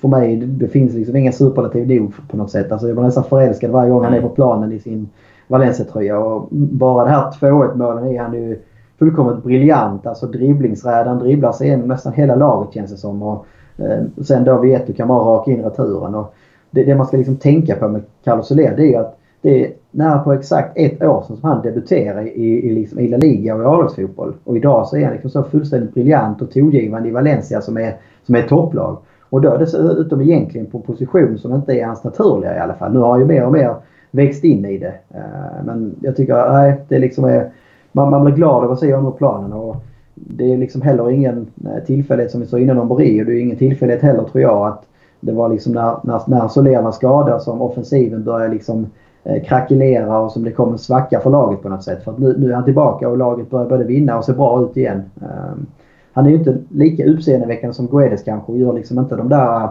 För mig, det finns liksom ingen superlativ nog på något sätt. Alltså jag var nästan förälskad varje gång han är på planen i sin Valencia-tröja. Och bara det här 2-1 målen är han ju fullkomligt briljant. Alltså dribblingsrädd. Han dribblar sig igenom nästan hela laget känns det som. Och, eh, sen då vet du kan bara raka in returen. Och det, det man ska liksom tänka på med Carlos Soler det är ju att det är nära på exakt ett år sedan som han debuterade i, i, liksom, i La Liga och i A-lagsfotboll. Och idag så är han liksom så fullständigt briljant och tongivande i Valencia som är, som är topplag. Och då dessutom egentligen på en position som inte är hans naturliga i alla fall. Nu har han ju mer och mer växt in i det. Eh, men jag tycker nej, det liksom är, man, man blir glad av att se honom på planen. Och det är liksom heller ingen eh, tillfällighet som vi sa innan om Boré. Det är ingen tillfällighet heller tror jag att det var liksom när, när, när Solena skadades som offensiven började liksom eh, krackelera och som det kom en svacka för laget på något sätt. För att nu, nu är han tillbaka och laget börjar både vinna och se bra ut igen. Um, han är ju inte lika uppseendeväckande som Guedes kanske och gör liksom inte de där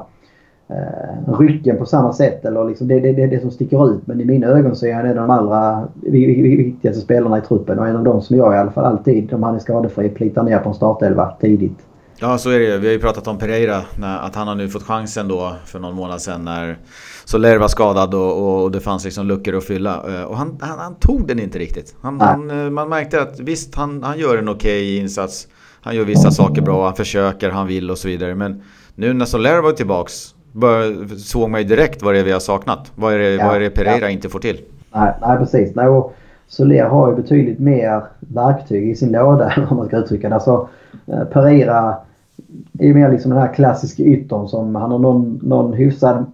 uh, rycken på samma sätt. Eller liksom det, det, det är det som sticker ut. Men i mina ögon så är han en av de allra viktigaste spelarna i truppen. Och en av de som jag i alla fall alltid, om han är skadefri, plitar ner på en startelva tidigt. Ja, så är det Vi har ju pratat om Pereira, att han har nu fått chansen då för någon månad sedan när Soler var skadad och, och det fanns liksom luckor att fylla. Eh, och han, han, han tog den inte riktigt. Han, han, eh, man märkte att visst, han, han gör en okej okay insats. Han gör vissa saker bra, han försöker, han vill och så vidare. Men nu när Soler var tillbaks bör, såg man ju direkt vad det är vi har saknat. Vad är det, ja, vad är det Pereira ja. inte får till? Nej, nej precis. Nej, och Soler har ju betydligt mer verktyg i sin låda <laughs> om man ska uttrycka det. Alltså, Eh, Pereira är ju mer liksom den här klassiska yttern som han har någon, någon hyfsad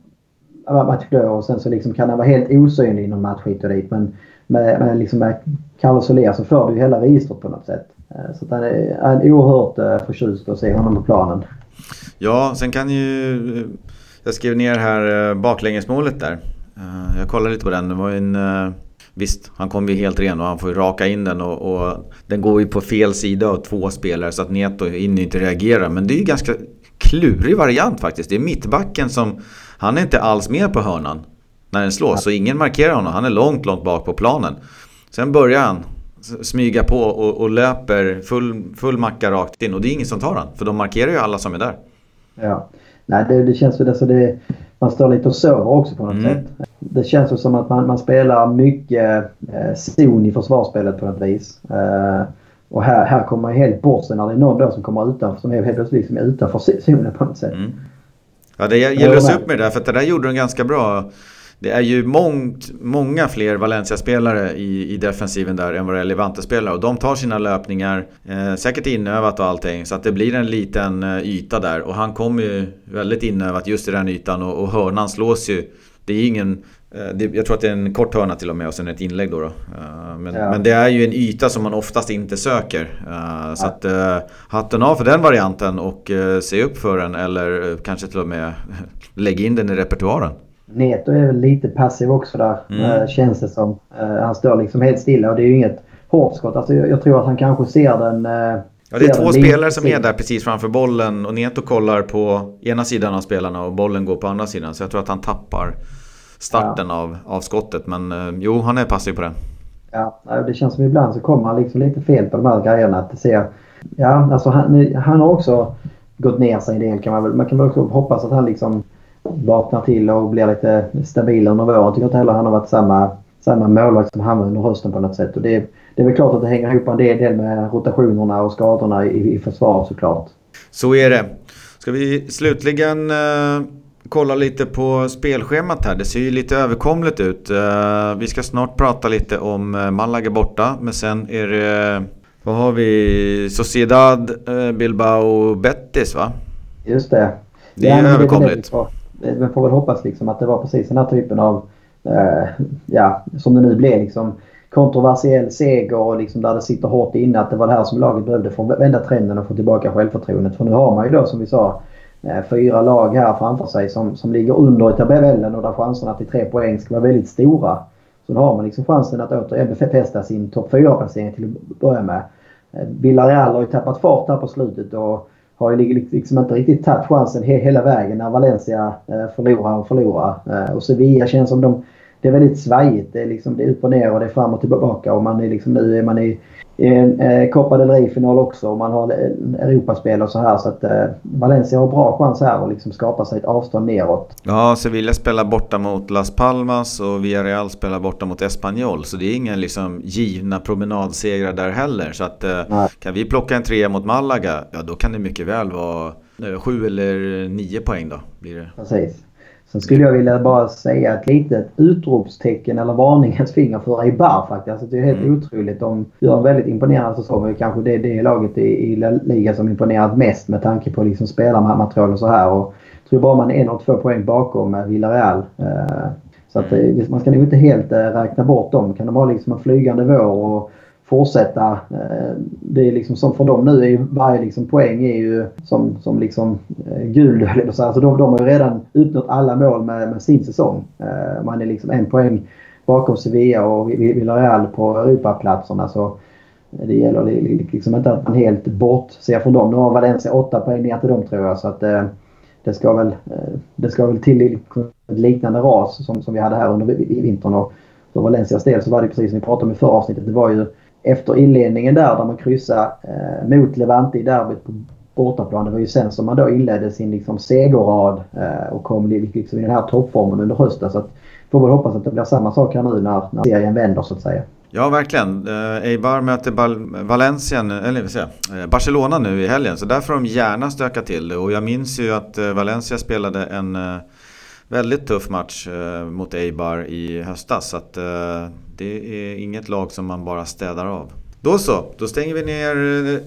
match då och sen så liksom kan han vara helt osynlig i någon match hit och dit. Men med, med, liksom med Carlos Soler så får du ju hela registret på något sätt. Eh, så att han är, han är oerhört eh, förtjust att se honom på planen. Ja, sen kan ju jag skrev ner här baklängesmålet där. Jag kollade lite på den. Det var en... Visst, han kom ju helt ren och han får ju raka in den och, och, den går ju på fel sida av två spelare så att Neto hinner inte reagera. Men det är ju ganska klurig variant faktiskt. Det är mittbacken som... Han är inte alls med på hörnan när den slås. Så ingen markerar honom. Han är långt, långt bak på planen. Sen börjar han smyga på och, och löper full, full macka rakt in. Och det är ingen som tar han. För de markerar ju alla som är där. Ja. Nej, det, det känns väl alltså det, man står lite och sover också på något mm. sätt. Det känns som att man, man spelar mycket eh, zon i försvarsspelet på något vis. Eh, och här, här kommer man helt bort sig när det är någon då som kommer utanför, som är helt plötsligt liksom utanför zonen på något sätt. Mm. Ja, det gäller att se upp med det där för det där gjorde de ganska bra. Det är ju mångt, många fler Valencia-spelare i, i defensiven där än vad det är Levante-spelare. Och de tar sina löpningar, eh, säkert inövat och allting. Så att det blir en liten eh, yta där. Och han kommer ju väldigt inövat just i den ytan och, och hörnan slås ju Det är ingen Eh, jag tror att det är en kort hörna till och med och sen ett inlägg då. då. Eh, men, ja. men, det är ju en yta som man oftast inte söker. Eh, så att hatten av för den varianten och se upp för den eller kanske till och med <laughs> lägg in den i repertoaren. Neto är väl lite passiv också där mm. känns det som. Han står liksom helt stilla och det är ju inget hårt skott. Alltså jag, tror att han kanske ser den Ja, det är två spelare som är där precis framför bollen och Neto kollar på ena sidan av spelarna och bollen går på andra sidan. Så jag tror att han tappar starten ja. av, av skottet. Men eh, jo, han är passiv på det. Ja, det känns som ibland så kommer han liksom lite fel på de här grejerna. Att ser, ja, alltså han, han har också gått ner sig en del kan man väl. Man kan väl också hoppas att han liksom vaknar till och blir lite stabilare under våren. Jag tycker inte heller han har varit samma, samma målvakt som han var under hösten på något sätt. Och det, det är väl klart att det hänger ihop en del, del med rotationerna och skadorna i, i försvar såklart. Så är det. Ska vi slutligen eh kolla lite på spelschemat här. Det ser ju lite överkomligt ut. Eh, vi ska snart prata lite om eh, Malaga borta. Men sen är det... Vad har vi? Sociedad, eh, Bilbao, Betis va? Just det. Det är ja, överkomligt. Vi får väl hoppas liksom att det var precis den här typen av... ja, som det nu blev liksom kontroversiell seger och liksom där det sitter hårt inne. Att det var det här som laget behövde för att vända trenden och få tillbaka självförtroendet. För nu har man ju då som vi sa Eh, Eh, fyra lag här framför sig som, som ligger under i tabellen och där chanserna till tre poäng ska vara väldigt stora. Så då har man liksom chansen att återigen eh, befästa sin topp 4-placering till att börja med. Eh, Villarreal har ju tappat fart här på slutet och har ju liksom inte riktigt tagit chansen hela vägen när Valencia förlorar och förlorar. Och Sevilla känns som de... Det är väldigt svajigt. Det är, liksom, det är upp och ner och det är fram och tillbaka och man är liksom, nu är man i eh, Copa del Rey-final också och man har Europaspel och så här. Så att eh, Valencia har bra chans här att liksom skapa sig ett avstånd neråt. Ja, Sevilla spelar borta mot Las Palmas och Villarreal spelar borta mot Espanyol. Så det är inga liksom givna promenadsegrar där heller. Så att eh, kan vi plocka en trea mot Malaga, ja då kan det mycket väl vara eh, sju eller nio poäng då. Blir det. Precis. Sen skulle jag vilja bara säga ett litet utropstecken eller varningens finger för Eibar faktiskt. Alltså det är helt mm. otroligt. De gör en väldigt imponerande säsong. Kanske det är det laget i, i ligan som imponerat mest med tanke på liksom spelarmaterial och så här. Och jag tror bara man är en och två poäng bakom Villarreal. Eh, så att man ska nog inte helt eh, räkna bort dem. Kan de ha liksom en flygande vår och fortsätta. Eh, det är liksom som för dem nu är ju varje liksom poäng är ju som, som liksom eh, guld. <laughs> Alltså de, de har ju redan uppnått alla mål med, med sin säsong. Eh, man är liksom en poäng bakom Sevilla och Villarreal på Europaplatserna. Så det gäller liksom inte att man helt bortser från dem. Nu har Valencia åtta poäng ner till dem tror jag. Så att det ska väl, det ska väl till ett liknande ras som, som vi hade här under vintern. Och för Valencias del så var det precis som vi pratade om i förra avsnittet. Det var ju efter inledningen där, där man kryssade eh, mot Levante i derbyt på bortaplan. Det var ju sen som man då inledde sin liksom, segerrad eh, och kom liksom, i den här toppformen under hösten. Så att, får väl hoppas att det blir samma sak här nu när, när serien vänder så att säga. Ja, verkligen. Eh, Eibar möter Bal Valencia, eller vad eh, Barcelona nu i helgen. Så där får de gärna stöka till det. Och jag minns ju att eh, Valencia spelade en väldigt tuff match mot Eibar i höstas. Så att, det är inget lag som man bara städar av. Då så, då stänger vi ner eh,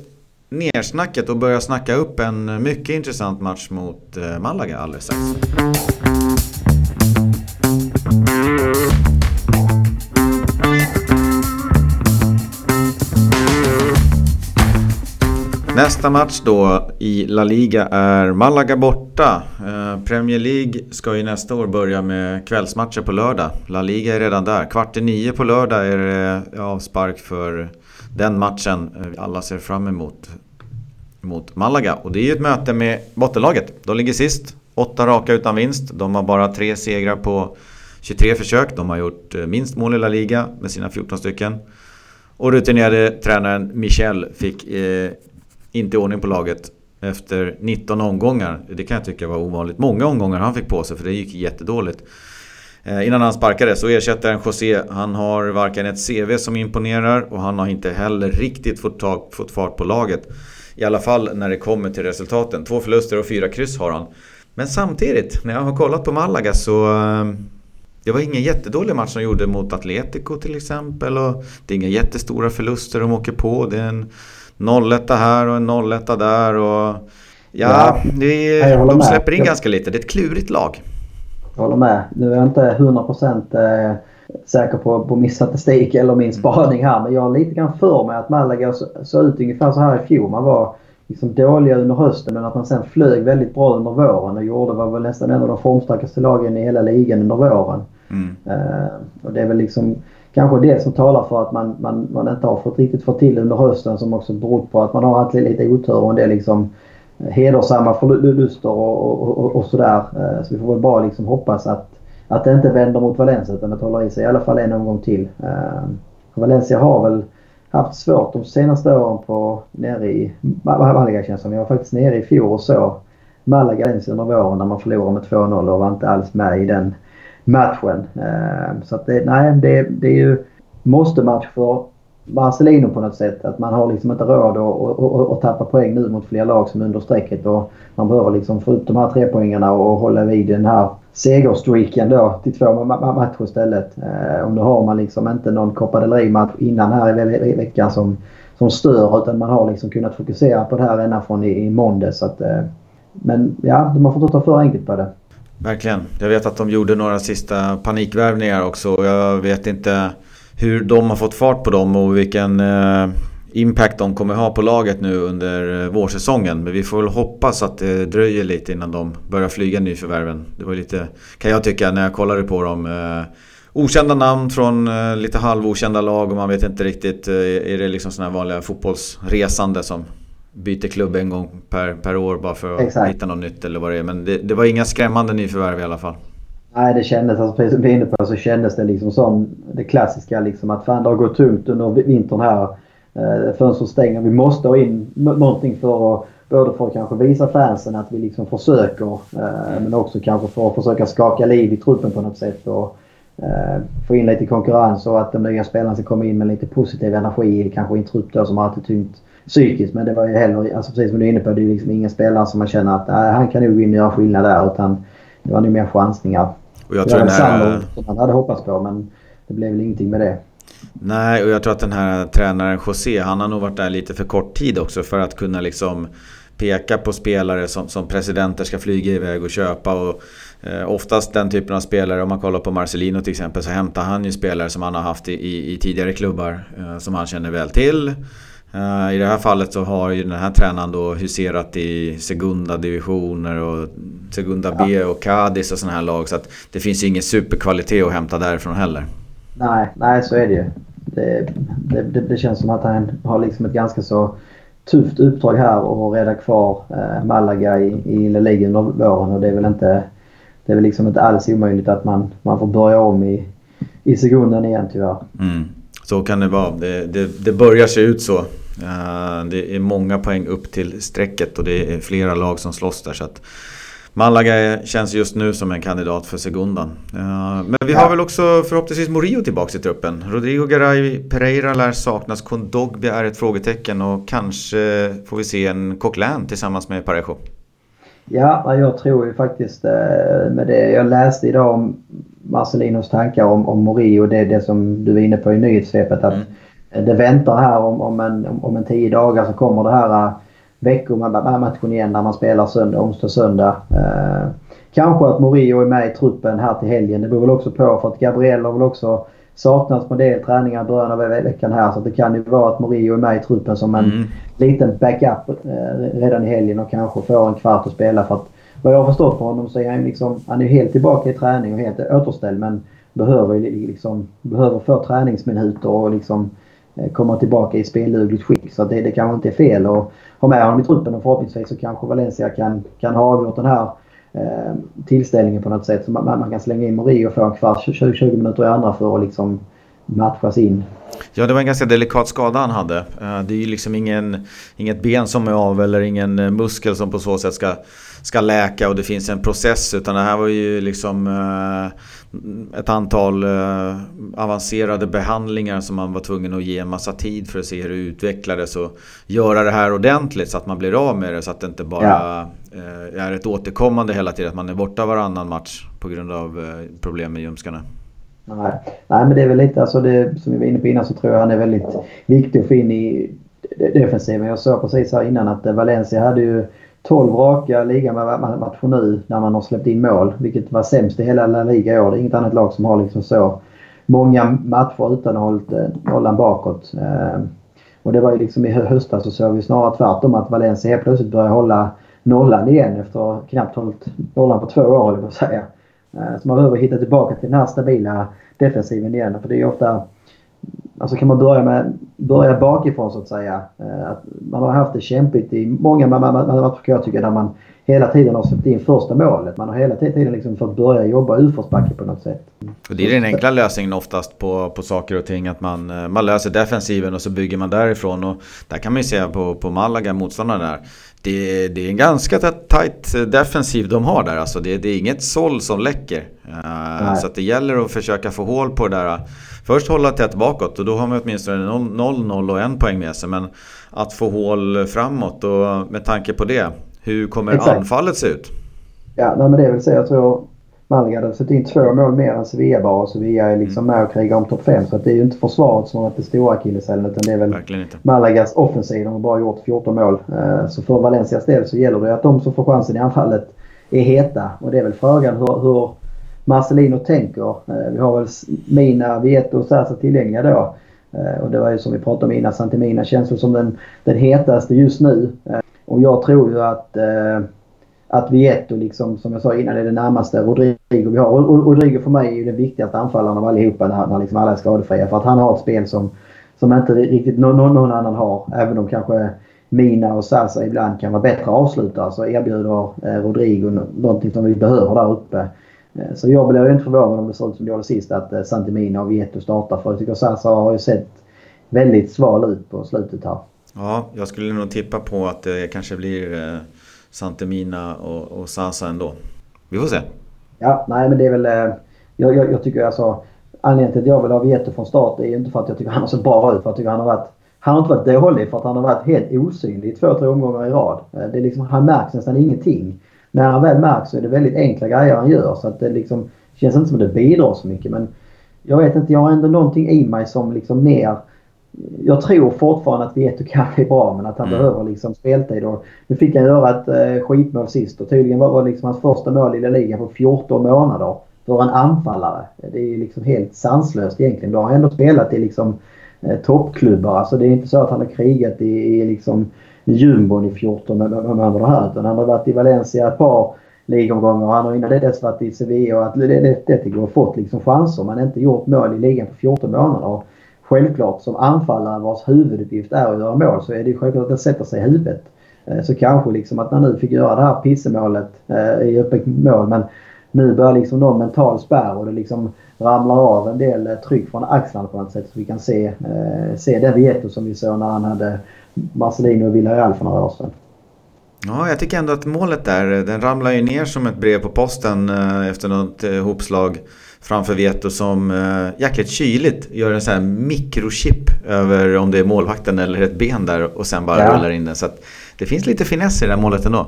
nersnacket och börjar snacka upp en mycket intressant match mot eh, Malaga alldeles strax. Nästa match då i La Liga är Malaga borta. Eh, Premier League ska ju nästa år börja med kvällsmatcher på lördag. La Liga är redan där. Kvart i nio på lördag är det eh, avspark för den matchen eh, alla ser fram emot. Mot Malaga. Och det är ju ett möte med bottenlaget. De ligger sist. Åtta raka utan vinst. De har bara tre segrar på 23 försök. De har gjort eh, minst mål i La Liga med sina 14 stycken. Och rutinerade tränaren Michel fick eh, inte ordning på laget efter 19 omgångar. Det kan jag tycka var ovanligt många omgångar han fick på sig för det gick jättedåligt. Eh, innan han sparkades så ersättaren José, han har varken ett CV som imponerar och han har inte heller riktigt fått, tag, fått fart på laget. I alla fall när det kommer till resultaten. Två förluster och fyra kryss har han. Men samtidigt, när jag har kollat på Malaga så... Eh, det var ingen jättedålig match de gjorde mot Atletico till exempel. Och det är inga jättestora förluster de åker på. Det är en 0-1 här och en 0-1 där. Och, ja, ja är, de släpper in ganska lite. Det är ett klurigt lag. Jag håller med. Nu är jag inte 100% eh, säker på, på min statistik eller min spaning här. Men jag har lite grann för mig att Malaga såg ut ungefär så här i fjol. Man var liksom dåliga under hösten men att man sen flög väldigt bra under våren och gjorde var väl nästan en av de formstarkaste lagen i hela ligan under våren. Mm. Uh, och det är väl liksom kanske det som talar för att man, man, man inte har fått riktigt fått till under hösten som också beror på att man har haft lite otur och en del liksom eh, hedersamma förluster och, och, och, och sådär. Eh, så vi får väl bara liksom hoppas att, att det inte vänder mot Valencia utan att det håller i sig i alla fall en omgång till. Eh, Valencia har väl haft svårt de senaste åren på nere i Malaga känns som. Jag var faktiskt nere i fjol och så Malaga under våren när man förlorade med 2-0 och var inte alls med i den matchen. Ehm, så att det, nej, det, det är ju måste-match för Marcelino på något sätt. Att man har liksom inte råd att, att, att, tappa poäng nu mot fler lag som är under strecket. Och man behöver liksom få upp de här tre poängarna och hålla vid den här segerstreaken då till två matcher istället. Eh, och nu har man liksom inte någon Copa del Rey-match innan här i veckan som, som stör utan man har liksom kunnat fokusera på det här ända från i, i måndags. Så att, eh, men ja, man får inte ta för enkelt på det. Verkligen. Jag vet att de gjorde några sista panikvärvningar också. Jag vet inte hur de har fått fart på dem och vilken eh, impact de kommer ha på laget nu under eh, vårsäsongen. Men vi får väl hoppas att det dröjer lite innan de börjar flyga nyförvärven. Det var lite, kan jag tycka, när jag kollade på dem. Eh, okända namn från eh, lite halvokända lag och man vet inte riktigt. Eh, är det liksom sådana här vanliga fotbollsresande som byter klubb en gång per, per år bara för att Exakt. hitta något nytt eller vad det är. Men det, det var inga skrämmande nyförvärv i alla fall. Nej, det kändes, alltså, precis som vi är inne på, så kändes det liksom som det klassiska liksom att fan det har gått tungt under vintern här. Eh, fönstret stänger. Vi måste ha in någonting för att både för att kanske visa fansen att vi liksom försöker eh, men också kanske för att försöka skaka liv i truppen på något sätt. Och, eh, få in lite konkurrens och att de nya spelarna ska komma in med lite positiv energi kanske i en trupp då som har alltid tyngt psykiskt. Men det var ju heller, alltså precis som du är inne på, det är liksom ingen spelare som man känner att nej, han kan nog gå in och göra skillnad där. Utan det var nog mer chansningar. Och jag tror det var här... som man hade hoppats på men det blev väl ingenting med det. Nej, och jag tror att den här tränaren José, han har nog varit där lite för kort tid också för att kunna liksom peka på spelare som, som presidenter ska flyga iväg och köpa. Och, eh, oftast den typen av spelare, om man kollar på Marcelino till exempel, så hämtar han ju spelare som han har haft i, i, i tidigare klubbar eh, som han känner väl till. Eh, I det här fallet så har ju den här tränaren då huserat i Segunda divisioner och Segunda B och Cadiz och sådana här lag. Så att det finns ju ingen superkvalitet att hämta därifrån heller. Nej, nej så är det ju. Det, det, det, känns som att han har liksom ett ganska så tufft uppdrag här och rädda kvar eh, Malaga i, i La Liga under våren och det är väl inte det är väl liksom inte alls omöjligt att man, man får börja om i, i sekunden igen tyvärr. Mm. Så kan det vara. Det, det, det börjar se ut så. Uh, det är många poäng upp till strecket och det är flera lag som slåss där. Så att Malaga känns just nu som en kandidat för Segundan. Uh, men vi har väl också förhoppningsvis Morio tillbaka i truppen. Rodrigo Garay Pereira lär saknas. Kondogbi är ett frågetecken och kanske får vi se en Coquelin tillsammans med Parejo. Ja, jag tror ju faktiskt eh, med det jag läste idag om Marcelinos tankar om, om Morio, det är det som du är inne på i nyhetssvepet. Att mm. Det väntar här om, om, en, om en tio dagar så kommer det här veckomatchen igen när man spelar söndag, onsdag, söndag. Eh, kanske att Morio är med i truppen här till helgen. Det beror väl också på för att Gabriel har väl också saknats på en del träningar i början av veckan här. Så det kan ju vara att Morio är med i truppen som en mm. liten backup eh, redan i helgen och kanske får en kvart att spela. För att vad jag har förstått på honom så är han, liksom, han är helt tillbaka i träning och helt återställd men behöver, liksom, behöver få träningsminuter och liksom Eh, kommer komma tillbaka i speldugligt skick. Så det, det kanske inte är fel att ha med honom i truppen och förhoppningsvis så kanske Valencia kan, kan ha avgjort den här eh, tillställningen på något sätt. Så man, man kan slänga in Murillo och få en kvart, 20, 20 minuter i andra för att liksom matchas in. Ja, det var en ganska delikat skada han hade. Eh, det är ju liksom ingen, inget ben som är av eller ingen eh, muskel som på så sätt ska, ska läka och det finns en process. Utan det här var ju liksom eh, ett antal avancerade behandlingar som man var tvungen att ge en massa tid för att se hur det utvecklades och göra det här ordentligt så att man blir av med det så att det inte bara ja. är ett återkommande hela tiden. Att man är borta varannan match på grund av problem med ljumskarna. Nej. Nej, men det är väl lite, alltså det, som vi var inne på innan så tror jag han är väldigt viktig att få in i defensiven. Jag såg precis här innan att eh, Valencia hade ju 12 raka ligamatcher nu när man har släppt in mål. Vilket var sämst i hela La Liga i år. Det är inget annat lag som har liksom så många matcher utan att ha hållit eh, nollan bakåt. Eh, och det var ju liksom i höstas så såg vi snarare tvärtom att Valencia helt plötsligt började hålla nollan igen efter knappt hållit nollan på två år, eller vad säga. Så man behöver hitta tillbaka till den här stabila defensiven igen. För det är ofta... Alltså kan man börja, med, börja bakifrån så att säga. Att man har haft det kämpigt i många matcher kan jag tycka där man hela tiden har släppt in första målet. Man har hela tiden liksom fått börja jobba utförsbacke på något sätt. Och det är den enkla lösningen oftast på, på saker och ting. Att man, man löser defensiven och så bygger man därifrån. Och där kan man ju se på, på Malaga, motståndarna där. Det, det är en ganska tight defensiv de har där. Alltså det, det är inget såll som läcker. Uh, så det gäller att försöka få hål på det där. Först hålla tätt bakåt och då har man åtminstone 0-0 och en poäng med sig. Men att få hål framåt och med tanke på det. Hur kommer Exakt. anfallet se ut? Ja, nej, men det vill säga jag tror Malaga hade sett in två mål mer än Sevilla bara. Sevilla är liksom mm. med och krigar om topp 5. Så det är ju inte försvaret som har varit det stora akilleshälen utan det är väl Malagas offensiv. De har bara gjort 14 mål. Eh, så för Valencias del så gäller det att de som får chansen i anfallet är heta. Och det är väl frågan hur, hur Marcelino tänker. Eh, vi har väl Mina, Vieto och Sasa tillgängliga då. Eh, och det var ju som vi pratade om innan, Santimina känns som den, den hetaste just nu. Och jag tror ju att, eh, att Vietto, liksom, som jag sa innan, är det närmaste Rodrigo vi har. Och Rodrigo för mig är ju den viktigaste anfallaren av allihopa när, när liksom alla är skadefria. För att han har ett spel som, som inte riktigt någon, någon annan har. Även om kanske Mina och Sasa ibland kan vara bättre avslutare så erbjuder eh, Rodrigo någonting som vi behöver där uppe. Eh, så jag blir inte förvånad om det ser ut som det gjorde sist att eh, Santimina och Vietto startar. För jag tycker Sasa har ju sett väldigt sval ut på slutet här. Ja, jag skulle nog tippa på att det kanske blir eh, Santemina och, och Sasa ändå. Vi får se. Ja, nej men det är väl... Eh, jag, jag, jag, tycker alltså... Anledningen till att jag vill ha Vieto från start är ju inte för att jag tycker han har sett bra ut. För jag tycker han har varit... Han har inte varit dålig för att han har varit helt osynlig i två, tre omgångar i rad. Eh, det är liksom, han märks nästan ingenting. När han väl märks så är det väldigt enkla grejer han gör. Så att det liksom känns inte som att det bidrar så mycket. Men jag vet inte, jag har ändå någonting i mig som liksom mer jag tror fortfarande att Vieto kan bli bra men att han mm. behöver liksom speltid. Och nu fick han göra ett eh, skitmål sist och tydligen var det liksom hans första mål i La Liga på 14 månader för en anfallare. Det är liksom helt sanslöst egentligen. Då har han ändå spelat i liksom eh, toppklubbar. Alltså det är inte så att han har krigat i, i liksom jumbon i 14 månader här utan han har varit i Valencia ett par ligomgångar och han har innan det dess varit i Sevilla och Atletico och fått liksom chanser men inte gjort mål i ligan på 14 månader självklart som anfallare vars huvuduppgift är att göra mål så är det ju självklart att det sätter sig i huvudet. Eh, så kanske liksom att man nu fick göra det här pissemålet eh, i öppet mål men nu börjar liksom någon mental spärr och det liksom ramlar av en del eh, tryck från axlarna på något sätt så vi kan se, se den Vieto som vi såg när han hade Marcelino och Villarreal för några år sedan. Ja, jag tycker ändå att målet där, den ramlar ju ner som ett brev på posten efter något hopslag framför Vieto som äh, jäkligt kyligt gör en sån här mikrochip över om det är målvakten eller ett ben där och sen bara ja. rullar in den. Så att det finns lite finess i det här målet ändå.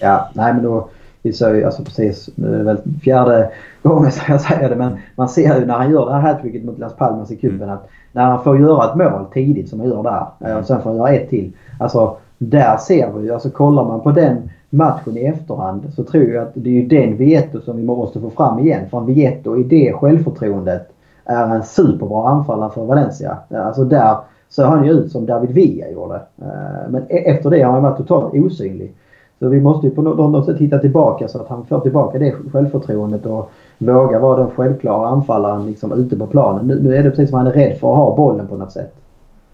Ja, nej men då vi sa ju alltså precis, nu är det väl fjärde gången som jag säger det men man ser ju när han gör det här hattricket mot Las Palmas i cupen mm. att när han får göra ett mål tidigt som han gör där eh, och sen får han göra ett till. Alltså där ser vi ju, alltså kollar man på den matchen i efterhand så tror jag att det är ju den Vietto som vi måste få fram igen. För en i det självförtroendet är en superbra anfallare för Valencia. Eh, alltså där så han ju ut som David Villa gjorde. Eh, men e- efter det har han varit totalt osynlig. Så vi måste ju på något sätt hitta tillbaka så att han får tillbaka det självförtroendet och vågar vara den självklara anfallaren liksom ute på planen. Nu, är det precis som han är rädd för att ha bollen på något sätt.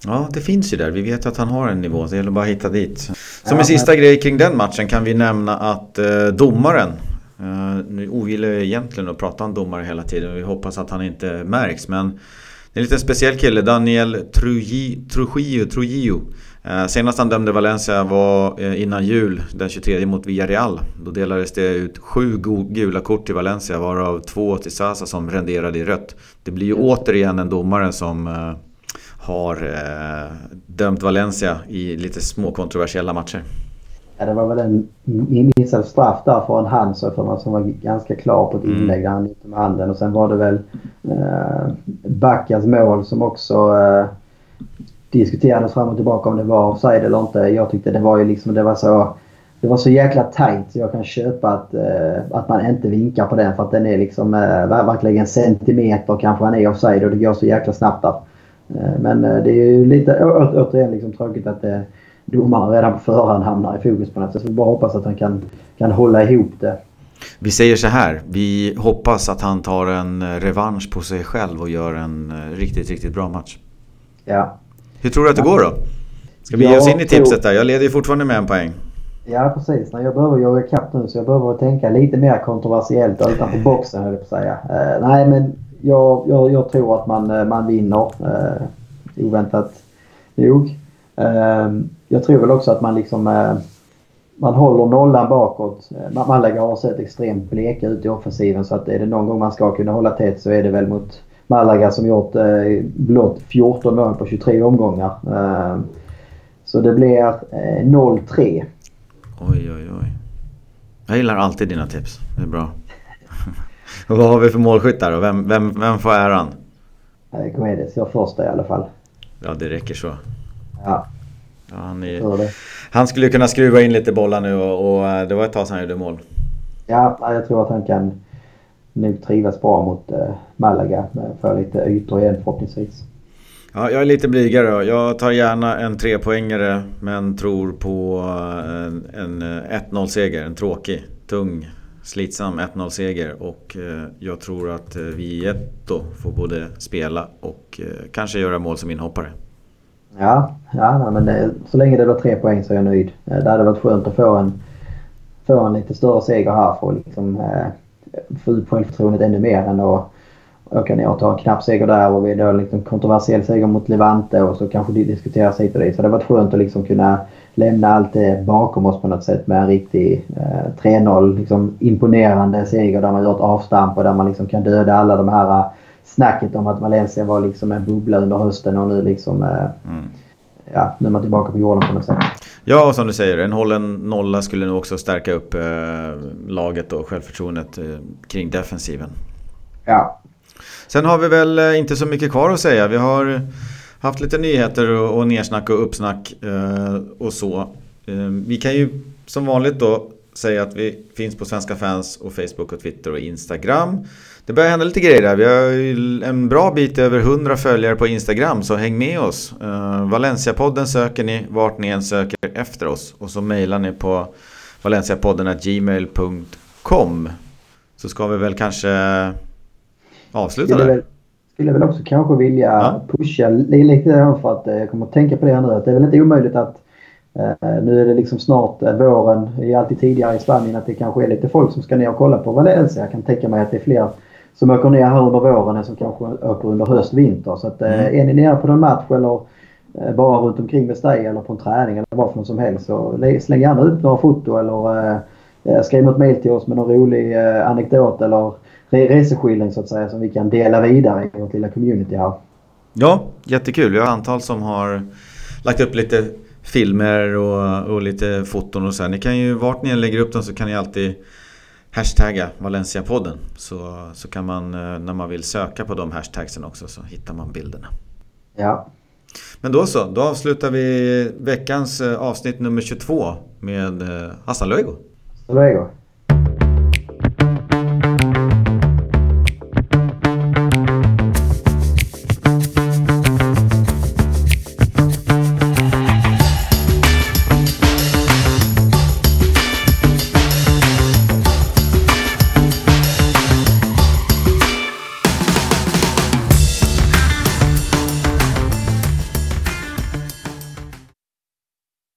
Ja, det finns ju där. Vi vet att han har en nivå. Det gäller bara att hitta dit. Som ja, en sista men... grej kring den matchen kan vi nämna att eh, domaren Uh, nu ogillar jag egentligen att prata om domare hela tiden. Vi hoppas att han inte märks. Men det är en liten speciell kille. Daniel Trujillo. Trujillo. Uh, senast han dömde Valencia var uh, innan jul den 23 mot Villarreal. Då delades det ut sju gula kort till Valencia varav två till Sasa som renderade i rött. Det blir ju återigen en domare som har eh, dömt Valencia i lite små kontroversiella matcher. Ja, det var väl en missad straff där hand så för man som var ganska klar på ett mm. inlägg där han gick med handen. Och sen var det väl eh, Backas mål som också eh, diskuterades fram och tillbaka om det var offside eller inte. Jag tyckte det var ju liksom, det var så det var så jäkla tajt så jag kan köpa att, uh, att man inte vinkar på den för att den är liksom uh, verkligen centimeter kanske han är offside och det går så jäkla snabbt där. Uh, men det är ju lite å, återigen liksom tråkigt att uh, domaren redan på förhand hamnar i fokus på något sätt. Så vi bara hoppas att han kan, kan hålla ihop det. Vi säger så här, vi hoppas att han tar en revansch på sig själv och gör en riktigt, riktigt bra match. Ja. Hur tror du att det går då? Ska vi ge oss in i tipset där? Jag leder ju fortfarande med en poäng. Ja precis. Jag behöver jaga ikapp nu så jag behöver tänka lite mer kontroversiellt utanför boxen höll jag på att säga. Uh, nej men jag, jag, jag, tror att man, eh, man vinner. eh, oväntat nog. Eh, jag tror väl också att man liksom eh, man håller nollan bakåt. Eh, Malaga har sett extremt bleka ut i offensiven så att är det någon gång man ska kunna hålla tätt så är det väl mot Malaga som gjort eh, blott 14 mål på 23 omgångar. Eh, så det blir eh, 0-3. Oj, oj, oj. Jag gillar alltid dina tips. Det är bra. Vad har vi för målskyttar då? Vem, vem, vem får äran? Eh, Guedes gör första i alla fall. Ja, det räcker så. Ja. ja han, är, han skulle kunna skruva in lite bollar nu och, och eh, det var ett tag sedan han gjorde mål. Ja, jag tror att han kan nog trivas bra mot eh, Malaga. Få lite ytor igen förhoppningsvis. Ja, jag är lite blygare. Jag tar gärna en trepoängare men tror på en, en 1-0-seger. En tråkig, tung, slitsam 1-0-seger. Och eh, jag tror att eh, Vieto får både spela och eh, kanske göra mål som inhoppare. Ja, ja men eh, så länge det blir tre poäng så är jag nöjd. Det hade varit skönt att få en, få en lite större seger här för att liksom, få upp självförtroendet ännu mer än att åka ner och ta en knapp seger där och vi då liksom kontroversiell seger mot Levante och så kanske det diskuteras hit och dit. Så det hade varit skönt att liksom kunna lämna allt det bakom oss på något sätt med en riktig eh, 3-0 liksom imponerande seger där man ett avstamp och där man liksom kan döda alla de här uh, snacket om att Valencia var liksom en bubbla under hösten och nu liksom uh, mm. Ja, nu är man tillbaka på jorden på något sätt. Ja, som du säger. En hållen nolla skulle nog också stärka upp eh, laget och självförtroendet eh, kring defensiven. Ja, Sen har vi väl eh, inte så mycket kvar att säga. Vi har haft lite nyheter och, och nersnack och uppsnack eh, och så. Eh, vi kan ju som vanligt då säga att vi finns på Svenska fans och Facebook och Twitter och Instagram. Det börjar hända lite grejer där. Vi har en bra bit över 100 följare på Instagram så häng med oss. Uh, Valenciapodden söker ni vart ni än söker efter oss. Och så mejlar ni på valenciapodden gmail.com. Så ska vi väl kanske avsluta väl, skulle väl också kanske vilja ja. pusha lite för att jag kommer att tänka på det nu. Att det är väl inte omöjligt att Uh, nu är det liksom snart uh, våren. Det är alltid tidigare i Spanien att det kanske är lite folk som ska ner och kolla på Valencia. Jag kan tänka mig att det är fler som åker ner här under våren än som kanske åker under höst, vinter. Så att, uh, mm. är ni nere på någon match eller bara runt omkring med Stay eller på en träning eller vad för som helst så släng gärna upp några foto eller skriv något mail till oss med någon rolig anekdot eller reseskildring så att säga som vi kan dela vidare i vårt lilla community här. Ja, jättekul. Vi har antal som har lagt upp lite filmer och, och lite foton och så här. Ni kan ju, vart ni än lägger upp dem så kan ni alltid hashtagga Valencia-podden. Så, så kan man, eh, när man vill söka på de hashtagsen också så hittar man bilderna. Ja. Men då så, då avslutar vi veckans eh, avsnitt nummer 22 med eh, Hassan Luego. Luego.